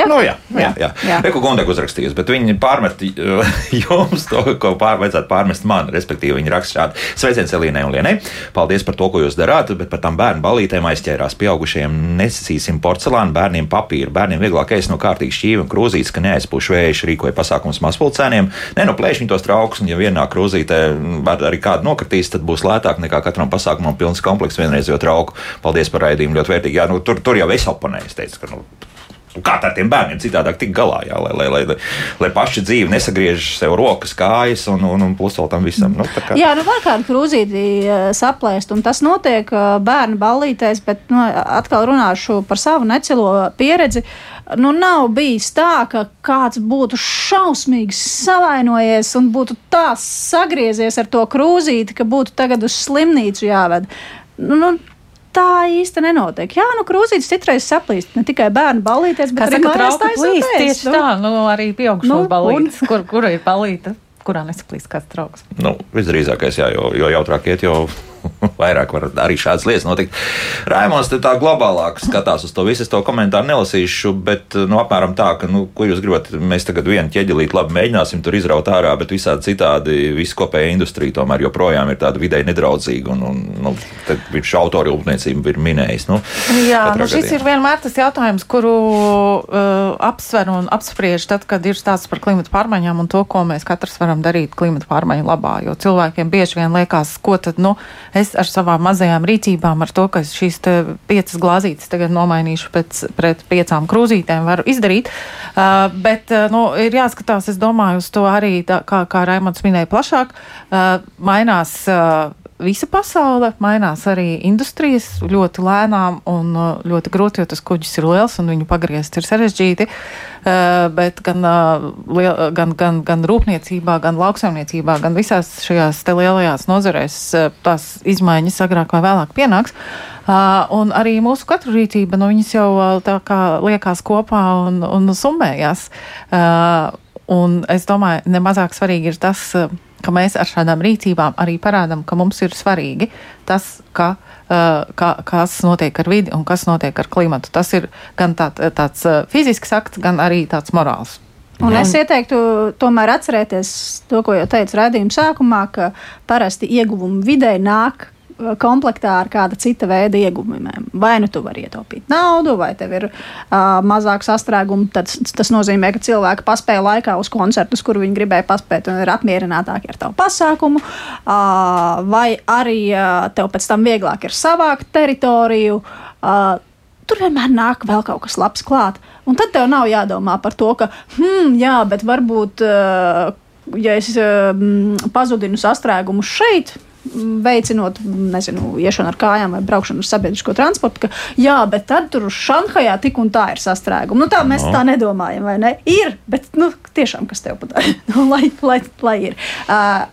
Jā. Nu, jā, jā, jā. Jā. jā. Reku Gondek uzrakstījusi, bet viņi pārmet jums to, ko pār, vajadzētu pārmest man. Respektīvi, viņi raksta šādi: Sveiciens Elīnai un Lienai. Paldies par to, ko jūs darāt, bet par tām bērnu balītēm aizķērās pieaugušiem. Nesasīsim porcelānu, bērniem papīru. Bērniem vieglāk ēst no kārtīgas šķīvi un krūzītes, ka neaizpūš vējš, rīkoja pasākums mazpulcēniem. Nē, no plēš viņi tos trauks, un ja vienā krūzītē arī kādu nokritīs, tad būs lētāk nekā katram pasākumam pilns komplekss vienreizējo trauku. Paldies par raidījumu, ļoti vērtīgi. Jā, nu, tur, tur jau es oponēju, es teicu, ka. Nu, Nu, Kā ar tiem bērniem citādāk tikt galā, jā, lai, lai, lai, lai, paši dzīve nesagriež sev rokas, kājas un, un, un plus vēl tam visam. Nu, kā- Jā, nu var kādu krūzīti eh, saplēst, un tas notiek eh, bērnu ballītēs, bet nu, atkal runāšu par savu necilo pieredzi. Nu, nav bijis tā, ka kāds būtu šausmīgi savainojies un būtu tā sagriezies ar to krūzīti, ka būtu tagad uz slimnīcu jāved. Nu, nu, tā īsti nenotiek. Jā, nu krūzītes citreiz saplīst ne tikai bērnu ballītēs, Kā bet arī saka, mājās trauka taisot plīst tieši nu. tā, nu arī pieaugušos Nu, balītes, kur, kura ir balīta, kurā nesaplīst kāds trauks. Nu, visdrīzākais, jā, jo, jo jautrāk iet, jo vairāk var arī šādas lietas notikt. Raimons tā globālāk skatās uz to visu. Es to komentāru nelasīšu, bet nu, apmēram tā, ka, nu, ko jūs gribat, mēs tagad vienu ķeģelīti labi mēģināsim tur izraut ārā, bet visādi citādi visu kopējā industrija tomēr joprojām ir tāda videi nedraudzīga. Un, un nu, viņš autori rūpniecību ir minējis. Nu, Jā, nu šis gadījumā. ir vienmēr tas jautājums, kuru uh, apsver un apspriež tad, kad ir stāsts par klimatu pārmaiņām un to, ko mēs katrs varam darīt klimatu pārmaiņu labā. Jo cilvēkiem bieži vien liekas, ko tad nu, es ar savām mazajām rīcībām, ar to, ka šīs piecas glāzītes tagad nomainīšu pēc, pret piecām krūzītēm, varu izdarīt. Uh, bet uh, nu, ir jāskatās, es domāju, uz to arī, tā, kā, kā Raimons minēja plašāk, uh, mainās. Uh, visa pasaule, mainās arī industrijas ļoti lēnām un uh, ļoti grūti, jo tas kuģis ir liels un viņu pagriezt ir sarežģīti. Uh, bet gan, uh, gan, gan, gan rūpniecībā, gan lauksaimniecībā, gan visās šajās lielajās nozarēs tās izmaiņas agrāk vai vēlāk pienāks. Un arī mūsu katru rīcība, nu, viņas jau tā kā liekas kopā un, un summējās. Un es domāju, nemazāk svarīgi ir tas, ka mēs ar šādām rīcībām arī parādām, ka mums ir svarīgi tas, ka, uh, ka, kas notiek ar vidi un kas notiek ar klimatu. Tas ir gan tā, tāds uh, fizisks akts, gan arī tāds morāls. Un es ieteiktu tomēr atcerēties to, ko jau teicu raidījuma sākumā, ka parasti ieguvumi vidē nāk komplektā ar kāda cita veida ieguvumiem. Vai nu tu vari ietaupīt naudu, vai tev ir uh, mazāk sastrēgumu. Tad tas nozīmē, ka cilvēki paspēja laikā uz koncertus, kur viņi gribēja paspēt, un ir apmierinātāki ar tavu pasākumu. Uh, vai arī uh, tev pēc tam vieglāk ir savākt teritoriju. Uh, tur vienmēr nāk vēl kaut kas labs klāt. Un tad tev nav jādomā par to, ka, hmm, jā, bet varbūt, uh, ja es uh, pazudinu sastrēgumu šeit. Veicinot, nezinu, iešanu ar kājām vai braukšanu ar sabiedrisko transportu, ka, jā, bet tad tur Šanhajā tik un tā ir sastrēgumi. Nu, tā mēs No. tā nedomājam, vai ne? Ir, bet, nu, tiešām, kas tev pat nu, lai, lai, lai ir. Uh,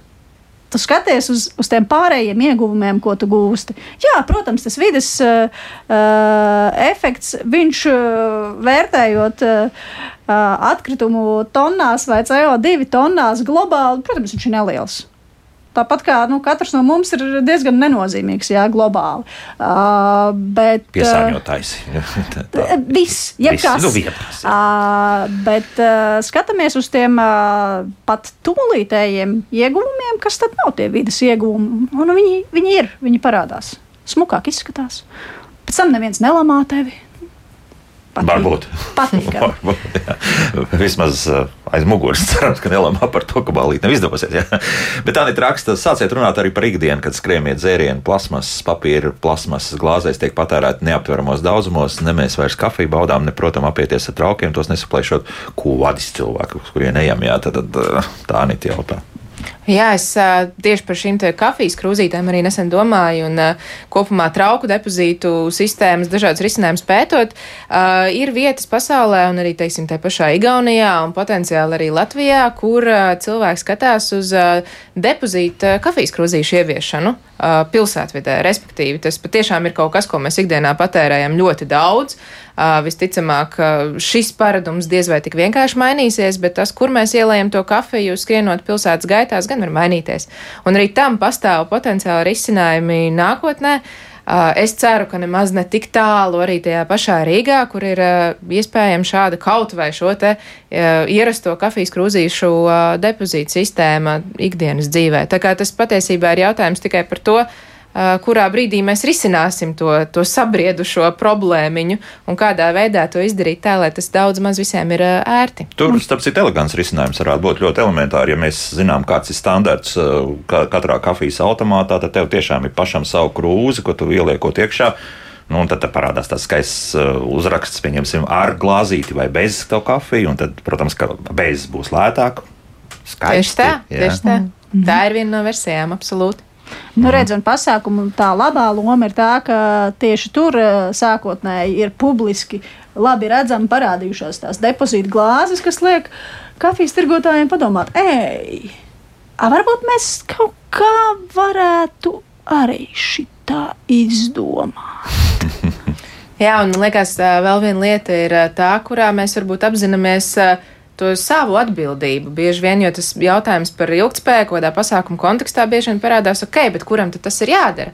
tu skaties uz, uz tiem pārējiem ieguvumiem, ko tu gūsti. Jā, protams, tas vidas uh, uh, efekts, viņš uh, vērtējot uh, atkritumu tonnās vai CO2 tonnās globāli, protams, viņš ir neliels. Tāpat kā nu, katrs no mums ir diezgan nenozīmīgs, jā, globāli. Uh, bet, tā. Viss, jebkas. Nu, jebkas, jā. uh, bet uh, skatāmies uz tiem uh, pat tūlītējiem ieguvumiem, kas tad nav tie vidas ieguvumi. Un viņi, viņi ir, viņi parādās. Smukāk izskatās. Pēc tam neviens nelamā tevi. Varbūt. Patīkami. Varbūt, jā. Vismaz uh, aiz muguras cerams, ka nelamā par to, ka balīt nav izdevosies. Jā. Bet tā ir raksta, sāciet runāt arī par ikdienu, kad skrēmiet dzērienu, plasmas, papīra, plasmas glāzēs tiek patērēti neaptveramos daudzumos. Ne mēs vairs kafiju baudām, ne, protams, apieties ar traukiem, tos nesaplēšot, ko vadīs cilvēki, uz kuriem ejam. Jā, tad, tad uh, tā nīt jautā. Jā, es tieši par šīm kafijas krūzītēm arī nesen domāju, un kopumā trauku depozītu sistēmas dažādas risinājumus pētot. Ir vietas pasaulē, un arī, teiksim, tā pašā Igaunijā, un potenciāli arī Latvijā, kur cilvēki skatās uz depozītu kafijas krūzīšu ieviešanu pilsētvidē. Respektīvi, tas patiešām ir kaut kas, ko mēs ikdienā patērējam ļoti daudz. Uh, visticamāk, šis paradums diez vai tik vienkārši mainīsies, bet tas, kur mēs ielējam to kafiju, skrienot pilsētas gaitās, gan var mainīties. Un arī tam pastāv potenciāli risinājumi nākotnē. Uh, es ceru, ka nemaz ne tik tālu arī tajā pašā Rīgā, kur ir iespējama šāda kaut vai šo te ierasto kafijas krūzīšu depozītu sistēma ikdienas dzīvē. Tā kā tas patiesībā ir jautājums tikai par to, kurā brīdī mēs risināsim to, to sabriedušo problēmiņu un kādā veidā to izdarīt tā, lai tas daudz maz visiem ir ērti. Tur, starp citu, elegants risinājums varētu būt ļoti elementāri. Ja mēs zinām, kāds ir standarts katrā kafijas automātā, tad tev tiešām ir pašam savu krūzi, ko tu ieliekot iekšā. Nu, tad parādās tāds skaists uzraksts, pieņemsim, ar glāzīti vai bez to kafiju. Tad, protams, ka bez būs lētāk. Skaisti, tieši tā, jā. tieši tā. Mm -hmm. Tā ir viena no versijām, absolūti. Nu, redz, un pasākumu tā labā loma ir tā, ka tieši tur eh, sākotnēji ir publiski labi redzami parādījušās tās depozīta glāzes, kas liek kafijas tirgotājiem padomāt, ej, varbūt mēs kaut kā varētu arī šitā izdomāt. Jā, un man liekas, vēl viena lieta ir tā, kurā mēs varbūt apzināmies to savu atbildību. Bieži vien, jo tas jautājums par ilgspēju, kādā pasākuma kontekstā bieži vien parādās, ok, bet kuram tad tas ir jādara?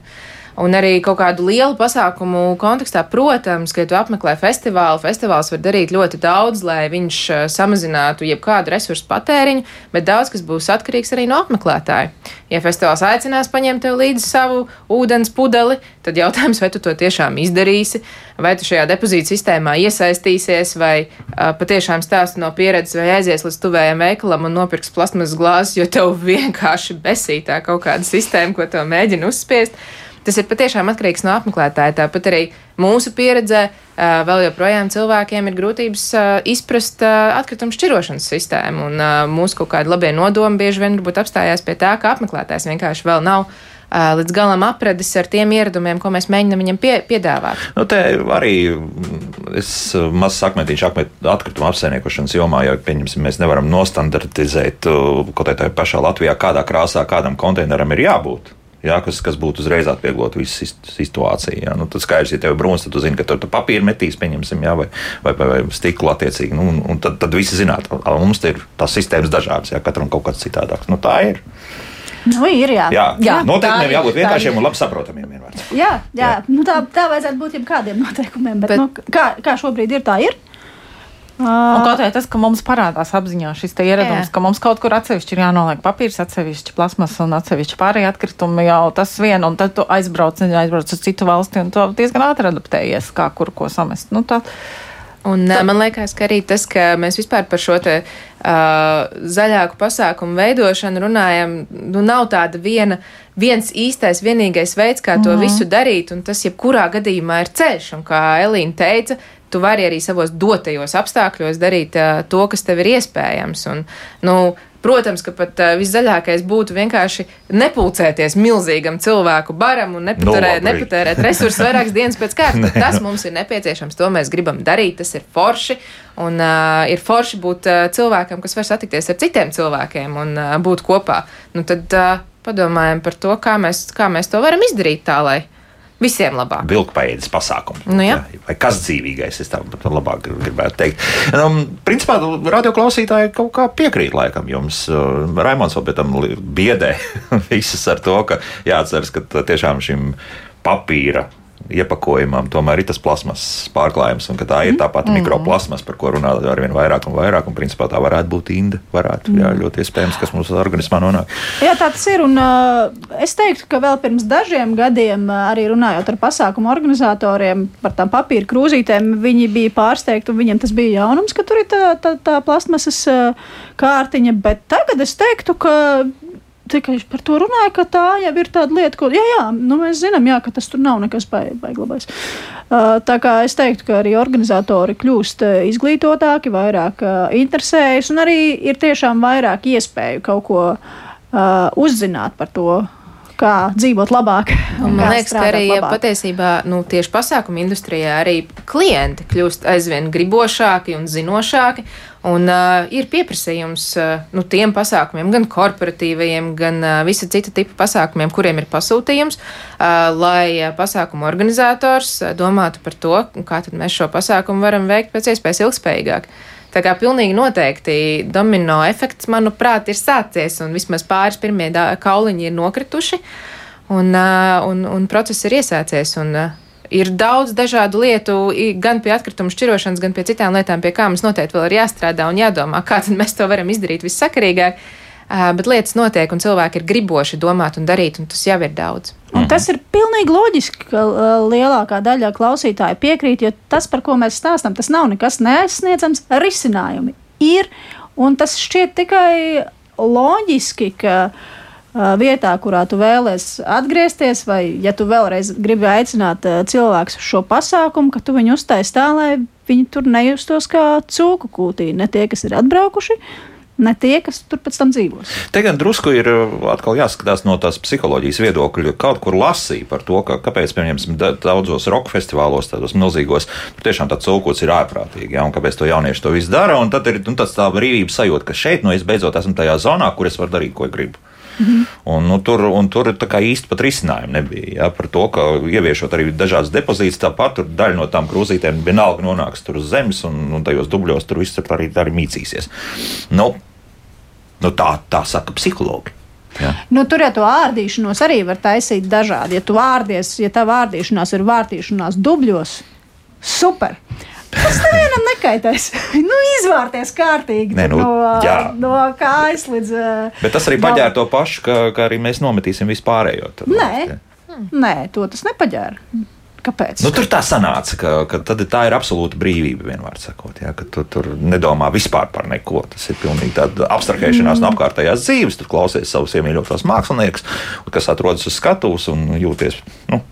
Un arī kaut kādu lielu pasākumu kontekstā, protams, ka, ja tu apmeklē festivālu, festivāls var darīt ļoti daudz, lai viņš eh, samazinātu jebkādu resursu patēriņu, bet daudz kas būs atkarīgs arī no apmeklētāja. Ja festivāls aicinās paņemt tev līdzi savu ūdens pudeli, tad jautājums, vai tu to tiešām izdarīsi, vai tu šajā depozīta sistēmā iesaistīsies, vai uh, patiešām stāsti no pieredzes, vai aizies līdz tuvējiem veikalam un nopirks plasmas glāzes, jo tev vienkārši besītā kaut kāda sistēma, ko tev mēģina uzspiest. Tas ir patiešām atkarīgs no apmeklētāja. Tāpat arī mūsu pieredzē vēl joprojām cilvēkiem ir grūtības izprast atkritumu šķirošanas sistēmu, un mūsu kaut kādi labie nodomi bieži vien varbūt apstājās pie tā, ka apmeklētājs vienkārši vēl nav līdz galam apredis ar tiem ieradumiem, ko mēs mēģinām viņam pie, piedāvāt. Nu, te arī es maz sakmetīšu atkritumu apsaimniekošanas jomā, jo, pieņemsim, mēs nevaram nostandartizēt kaut kādā pašā Latvijā, kādā krāsā kādam konteineram ir jābūt jā, kas, kas būtu uzreiz atvieglot visu situāciju. Jā. Nu, tad skaidrs, ja tev ir brūns, tad tu zini, ka tur tu papīru metīs, pieņemsim, jā, vai, vai, vai, vai stiklu attiecīgi. Nu, un, un tad, tad visi zināt, mums ir tās sistēmas dažādas, jā, katram kaut kāds citādāks. Nu, tā ir. Nu, ir jā. Jā, jā noteikumiem jābūt vienkāršiem un labi saprotamiem. Vienvārds. Jā, jā. jā. Nu, tā, tā vajadzētu būt jebkādiem noteikumiem. Bet, bet, nu, kā, kā šobrīd ir, tā ir. Un kaut kā tas, ka mums parādās apziņā šis ieradums, Jā. ka mums kaut kur atsevišķi ir jānoliek papīrs, atsevišķi plasmas un atsevišķi pārējie atkritumi jau tas vien, un tad tu aizbrauc, aizbrauc uz citu valsti un tu diezgan ātri adaptējies, kā kur ko samest. Nu, tā, Un, tā. Man liekas, ka arī tas, ka mēs vispār par šo te, uh, zaļāku pasākumu veidošanu runājam, nu, nav tāda viena, viens īstais, vienīgais veids, kā to mm. visu darīt, un tas jebkurā gadījumā ir ceļš. Un kā Elīna teica, tu vari arī savos dotajos apstākļos darīt uh, to, kas tev ir iespējams. Un, nu, Protams, ka pat uh, viszaļākais būtu vienkārši nepulcēties milzīgam cilvēku baram un nepatērēt, no, nepatērēt resursus vairākas dienas pēc kārtas. Tas mums ir nepieciešams, to mēs gribam darīt, tas ir forši. Un uh, ir forši būt uh, cilvēkam, kas var satikties ar citiem cilvēkiem un uh, būt kopā. Nu, tad uh, padomājam par to, kā mēs, kā mēs to varam izdarīt tā, lai Visiem labāk. Vilkpaidas pasākumu. Nu, jā. Vai kas dzīvīgais, es tā labāk gribētu teikt. Um, principā radioklausītāji kaut kā piekrīt laikam jums. Uh, Raimons vēl pēc tam biedē visus ar to, ka jāatceras, ka tiešām šim papīra iepakojumam tomēr ir tas plasmas pārklājums, un tā ir tā pati mm. mikroplasmas, par ko runā ar vien vairāk un vairāk, un principā tā varētu būt inde, varētu, mm. jā, ļoti iespējams, kas mūsu organismā nonāk. Jā, tā tas ir, un uh, es teiktu, ka vēl pirms dažiem gadiem, arī runājot ar pasākumu organizatoriem par tām papīra krūzītēm, viņi bija pārsteigti, un viņiem tas bija jaunums, ka tur ir tā, tā, tā plasmasas kārtiņa, bet tagad es teiktu, ka tikai par to runāja, ka tā jau ir tāda lieta, ko, jā, jā, nu, mēs zinām, jā, ka tas tur nav nekas baiglabais. Uh, tā kā es teiktu, ka arī organizatori kļūst izglītotāki, vairāk uh, interesējas un arī ir tiešām vairāk iespēju kaut ko uh, uzzināt par to, kā dzīvot labāk. Un man liekas, ka arī labāk. patiesībā nu, tieši pasākumu industrijā arī klienti kļūst aizvien gribošāki un zinošāki. Un uh, ir pieprasījums uh, nu, tiem pasākumiem, gan korporatīvajiem, gan uh, visa cita tipa pasākumiem, kuriem ir pasūtījums, uh, lai uh, pasākumu organizators uh, domātu par to, kā mēs šo pasākumu varam veikt pēc iespējas ilgspējīgāk. Uh, Tā kā pilnīgi noteikti domino efekts, manuprāt, ir sācies, un vismaz pāris pirmie kauliņi ir nokrituši, un, un, un process ir iesācies. Un, Ir daudz dažādu lietu, gan pie atkritumu šķirošanas, gan pie citām lietām, pie kā mums noteikti vēl ir jāstrādā un jādomā, kā mēs to varam izdarīt vissakarīgāk. Bet lietas notiek, un cilvēki ir griboši domāt un darīt, un tas jau ir daudz. Un tas ir pilnīgi loģiski, ka lielākā daļa klausītāju piekrīt, jo tas, par ko mēs stāstām, tas nav nekas neaizsniedzams. Risinājumi ir, un tas šķiet tikai loģiski, ka uh, vietā, kurā tu vēlēsies atgriezties, vai ja tu vēlreiz gribi aicināt cilvēkus uz šo pasākumu, ka tu viņu uztaisīsi tā, lai viņi tur nejustos kā cūku kūtī, ne tie, kas ir atbraukuši ne tie, kas tur pēc tam dzīvos. Te gan drusku ir atkal jāskatās no tās psiholoģijas viedokļa. Kaut kur lasīja par to, ka, kāpēc, piemēram, daudzos roka festivālos, tādos milzīgos, tiešām tāds cūkots ir ārprātīgi, ja, un kāpēc to jaunieši to visu dara. Un tad ir nu, tāds tā brīvības sajūta, ka šeit, nu, es beidzot esmu tajā zonā, kur es varu darīt, ko gribu. Mhm. Un, nu, tur, un tur īsti pat risinājumu nebija. Ja, par to, ka ieviešot arī dažādas depozītas, tāpat daļa no tām krūzītēm vienalga nonāks tur uz zemes, un, un tajos dubļos tur viss arī, arī mīcīsies. Nu, nu, tā, tā saka psihologi. Ja. Nu, tur jau to ārdīšanos arī var taisīt dažādi. Ja tu ārdies, ja tā vārdīšanās ir vārtīšanās dubļos, super. Tas nevienam nekaitēs. nu, izvārties kārtīgi Nē, nu, no, jā. no kājas līdz. Bet tas arī paģēra to pašu, ka, ka arī mēs nometīsim vispārējo. Nē, hmm. nē, to tas nepaģēra. Kāpēc? Nu, tur tā sanāca, ka, ka tā ir absolūta brīvība, vienmēr sakot. Ja, tu tur nedomā vispār par neko. Tas ir pilnīgi tāds abstrahēšanās mm. no apkārtējās dzīves. Tur klausies savus iemīļotos māksliniekus, kas atrodas uz skatuves un jūties, nu,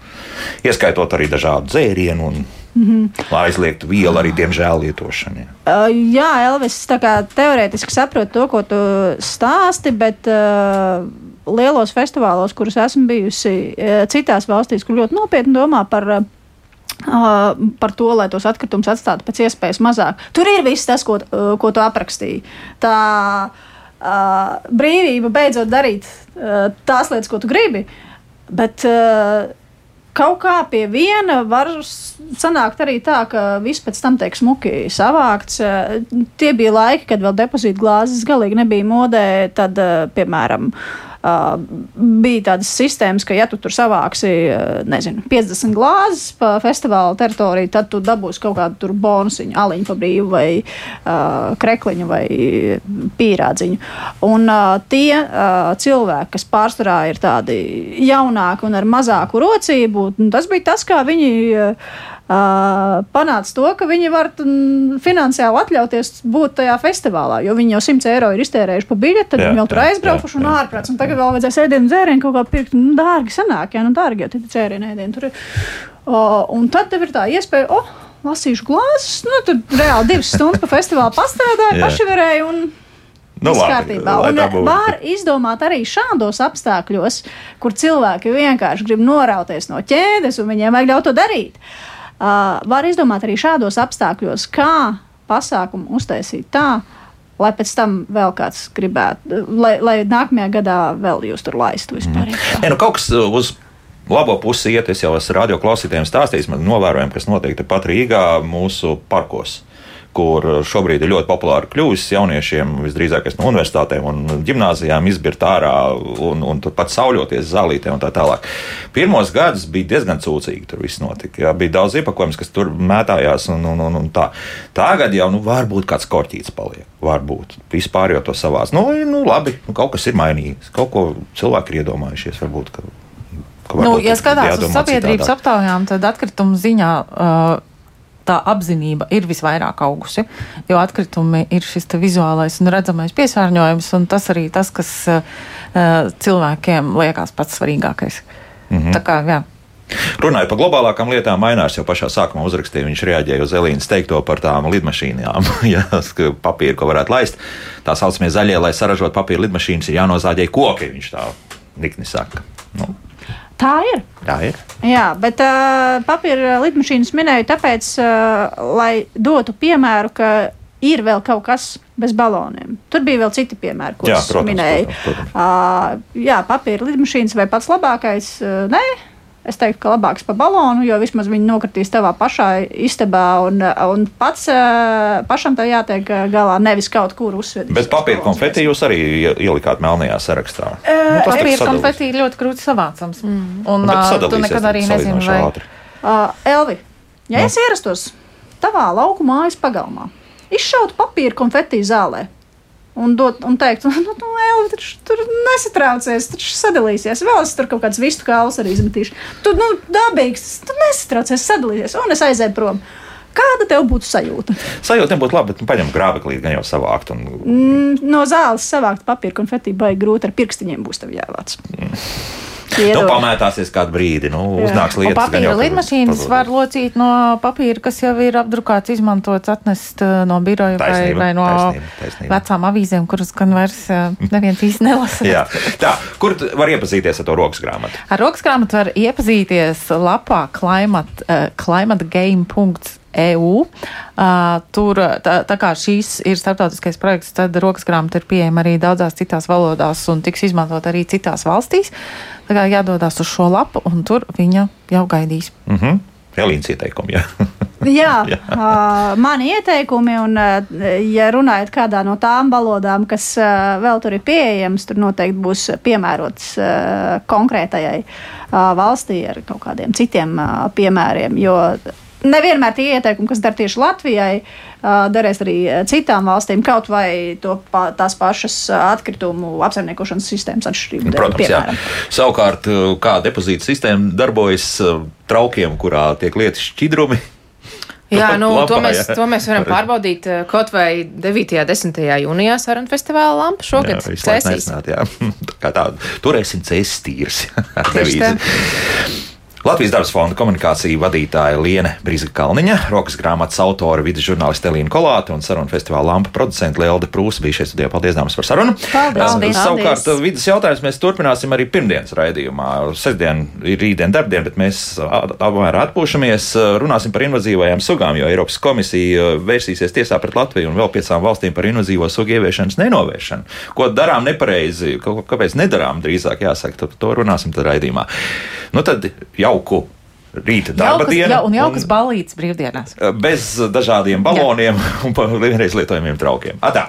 ieskaitot arī dažādu dzērienu. Un, Mm -hmm. Lai aizliegtu vielu arī, diemžēl, lietošanai. Uh, jā, Elvis, tā kā teorētiski saprotu to, ko tu stāsti, bet uh, lielos festivālos, kurus esmu bijusi uh, citās valstīs, kur ļoti nopietni domā par. Uh, Uh, par to, lai tos atkritumus atstātu pēc iespējas mazāk. Tur ir viss tas, ko, uh, ko tu aprakstīji. Tā uh, brīvība beidzot darīt uh, tās lietas, ko tu gribi. Bet uh, kaut kā pie viena var sanākt arī tā, ka viss pēc tam tiek smuki savākts. Tie bija laiki, kad vēl depozīta glāzes galīgi nebija modē. Tad, piemēram, Uh, bija tādas sistēmas, ka, ja tu tur savāksi uh, nezinu, 50 glāzes pa festivāla teritoriju, tad tu dabūsi kaut kādu bonusiņu, aliņu pa brīvu vai uh, krekliņu vai pīrādziņu. Un uh, tie uh, cilvēki, kas pārsvarā ir tādi jaunāki un ar mazāku rocību, tas bija tas, kā viņi. Uh, Uh, panāca to, ka viņi var finansiāli atļauties būt tajā festivālā. Jo viņi jau 100 eiro ir iztērējuši par biļeti, tad jā, viņi jau tur aizbraukuši un ārprāts. Un tagad vēl vajadzēs ēdienu dzērienu kaut kā pirkt. Nu, dārgi sanāk, jā, nu dārgi jau tie dzērienu ēdienu tur ir. Uh, un tad tev ir tā iespēja, oh, lasīšu glāzes. Nu, tur reāli divas stundas pa festivālu pastrādāju, paši varēju. Un, Nu, labi, un var izdomāt arī šādos apstākļos, kur cilvēki vienkārši grib norauties no ķēdes, un viņiem vajag ļaut to darīt. Uh, var izdomāt arī šādos apstākļos, kā pasākumu uztaisīt tā, lai pēc tam vēl kāds gribētu, lai, lai nākamajā gadā vēl jūs tur laistu vispār. Mm. Ja, nu, kaut kas uz labo pusi iet, es jau esmu radio klausītājiem stāstījis, man novērojam, kas notiek tepat Rīgā mūsu parkos kur šobrīd ir ļoti populāri kļuvis jauniešiem, visdrīzāk no universitātēm un gimnājām, izbirt ārā un, un pat sauļoties zālītē un tā tālāk. Pirmos gadus bija diezgan cūcīgi, tur viss notika. Jā, bija daudz iepakojums, kas tur mētājās un, un, un, un tā. Tagad jau nu, varbūt kāds korķīts paliek. Varbūt vispār jau to savās. Nu, nu labi, nu, kaut kas ir mainījies, kaut ko cilvēki ir iedomājušies. Varbūt, ka, ka nu, ja skatās uz sabiedrības aptaujām, tad atkritumu ziņā. Uh, tā apziņa ir visvairāk augusi, jo atkritumi ir šis vizuālais un redzamais piesārņojums, un tas arī tas, kas uh, cilvēkiem liekas pats svarīgākais. Mm -hmm. Tā kā, jā. Runājot par globālākām lietām, Mainārs jau pašā sākumā uzrakstīja, viņš reaģēja uz Elīnas teikto par tām lidmašīnām, ja, papīru, ko varētu laist. Tā saucamie zaļie, lai saražotu papīra lidmašīnas, ir jānozāģē koki, viņš tā nikni saka. Nu, Tā ir. tā ir. Jā, bet uh, papīra lidmašīnas minēju tāpēc, uh, lai dotu piemēru, ka ir vēl kaut kas bez baloniem. Tur bija vēl citi piemēri, ko Jā, es protams, minēju. protams, protams. Uh, jā, papīra lidmašīnas vai pats labākais? Uh, nē. Es teiktu, ka labāks par balonu, jo vismaz viņi nokritīs tavā pašā istabā, un, un pats, pašam tā jātiek galā, nevis kaut kur uzsvedīt. Bet papīra konfeti jūs arī ielikāt melnajā sarakstā. Uh, Nu, tas Papīra konfeti ir ļoti grūti savācams. Mm. Un uh, tu nekad arī nezini, vai. ātri. Uh, Elvi, ja Nu? es ierastos tavā lauku mājas pagalmā, izšautu papīra konfeti zālē. Un, dot, un teikt, nu, nu Elvi, taču tur nesatraucies, tur sadalīsies. Vēl es tur kaut kāds vistu kāls arī izmetīšu. Tu, nu, dabīgs, tu nesatraucies, sadalīsies, un es aizēju prom. Kāda tev būtu sajūta? Sajūta nebūtu labi, bet nu, paņem grābeklīt, gan jau savākt. Un... Mm, No zāles savākt papīra konfeti baigi grūti ar pirkstiņiem būs tev jāvāc. Nu, pamētāsies kāda brīdi, nu, uznāks Un lietas. gan papīra lidmašīnas var locīt no papīra, kas jau ir apdrukāts, izmantots, atnest uh, no biroja vai, Taisnība, vai no taisnība, taisnība. vecām avīzēm, kuras gan vairs uh, neviens īsti nelasa. Jā. Tā, kur var iepazīties ar to rokas grāmatu? Ar rokas grāmatu var iepazīties lapā climate, uh, climategame.eu. Uh, tur, tā, tā kā šīs ir starptautiskais projekts, tad rokas grāmata ir pieejama arī daudzās citās valodās un tiks izmantot arī citās valstīs. Tā kā jādodas uz šo lapu, un tur viņa jau gaidīs. Uh -huh. Elīnas ieteikumi. Jā. Jā, uh, mani ieteikumi, un, uh, ja runājat kādā no tām valodām, kas uh, vēl tur ir pieejamas, tur noteikti būs piemērots uh, konkrētajai uh, valstī ar kaut kādiem citiem uh, piemēriem. Jo nevienmēr tie ieteikumi, kas der tieši Latvijai, derēs arī citām valstīm, kaut vai to, pa, tās pašas atkritumu apsaimniekošanas sistēmas atšķirību. dēļ, Protams, jā. piemēram. Savukārt, kā depozīta sistēma darbojas traukiem, kurā tiek lietas šķidrumi. Jā, nu, Lapā, to, mēs, jā. to mēs varam pārbaudīt kaut vai 9. un 10. jūnijā sarunu festivāla lampa šogad Jā, cēsīs. nezināt, jā. Tā kā tā, turēsim cēsīs tīrs. Latvijas Dabas fonda komunikācija vadītāja Liene Brīsga Kalniņa, rokas grāmatas autore, vidas žurnāliste Elīna Kolāte un sarunu festivāla lampa producente Lielda Prūsa bija šeit studijā. Paldies, dāmas, par sarunu. Paldies. Savukārt, Paldies. vidas jautājums mēs turpināsim arī pirmdienas raidījumā. Sestdien ir rītdien darbdiena, bet mēs apmēram atpūšamies. Runāsim par invazīvajām sugām, jo Eiropas komisija vērsīsies tiesā pret Latviju un vēl piecām valstīm par invazīvo sugu ieviešanas nenovēršanu. Ko darām nepareizi, kāpēc nedarām, drīzāk jāsaka, tad to runāsim tad raidījumā. Nu tad jauku rīta darba Jaukas, dienu. ja, un jaukas balītas brīvdienās. Bez dažādiem baloniem un pa vienreiz lietojamiem traukiem. Atā!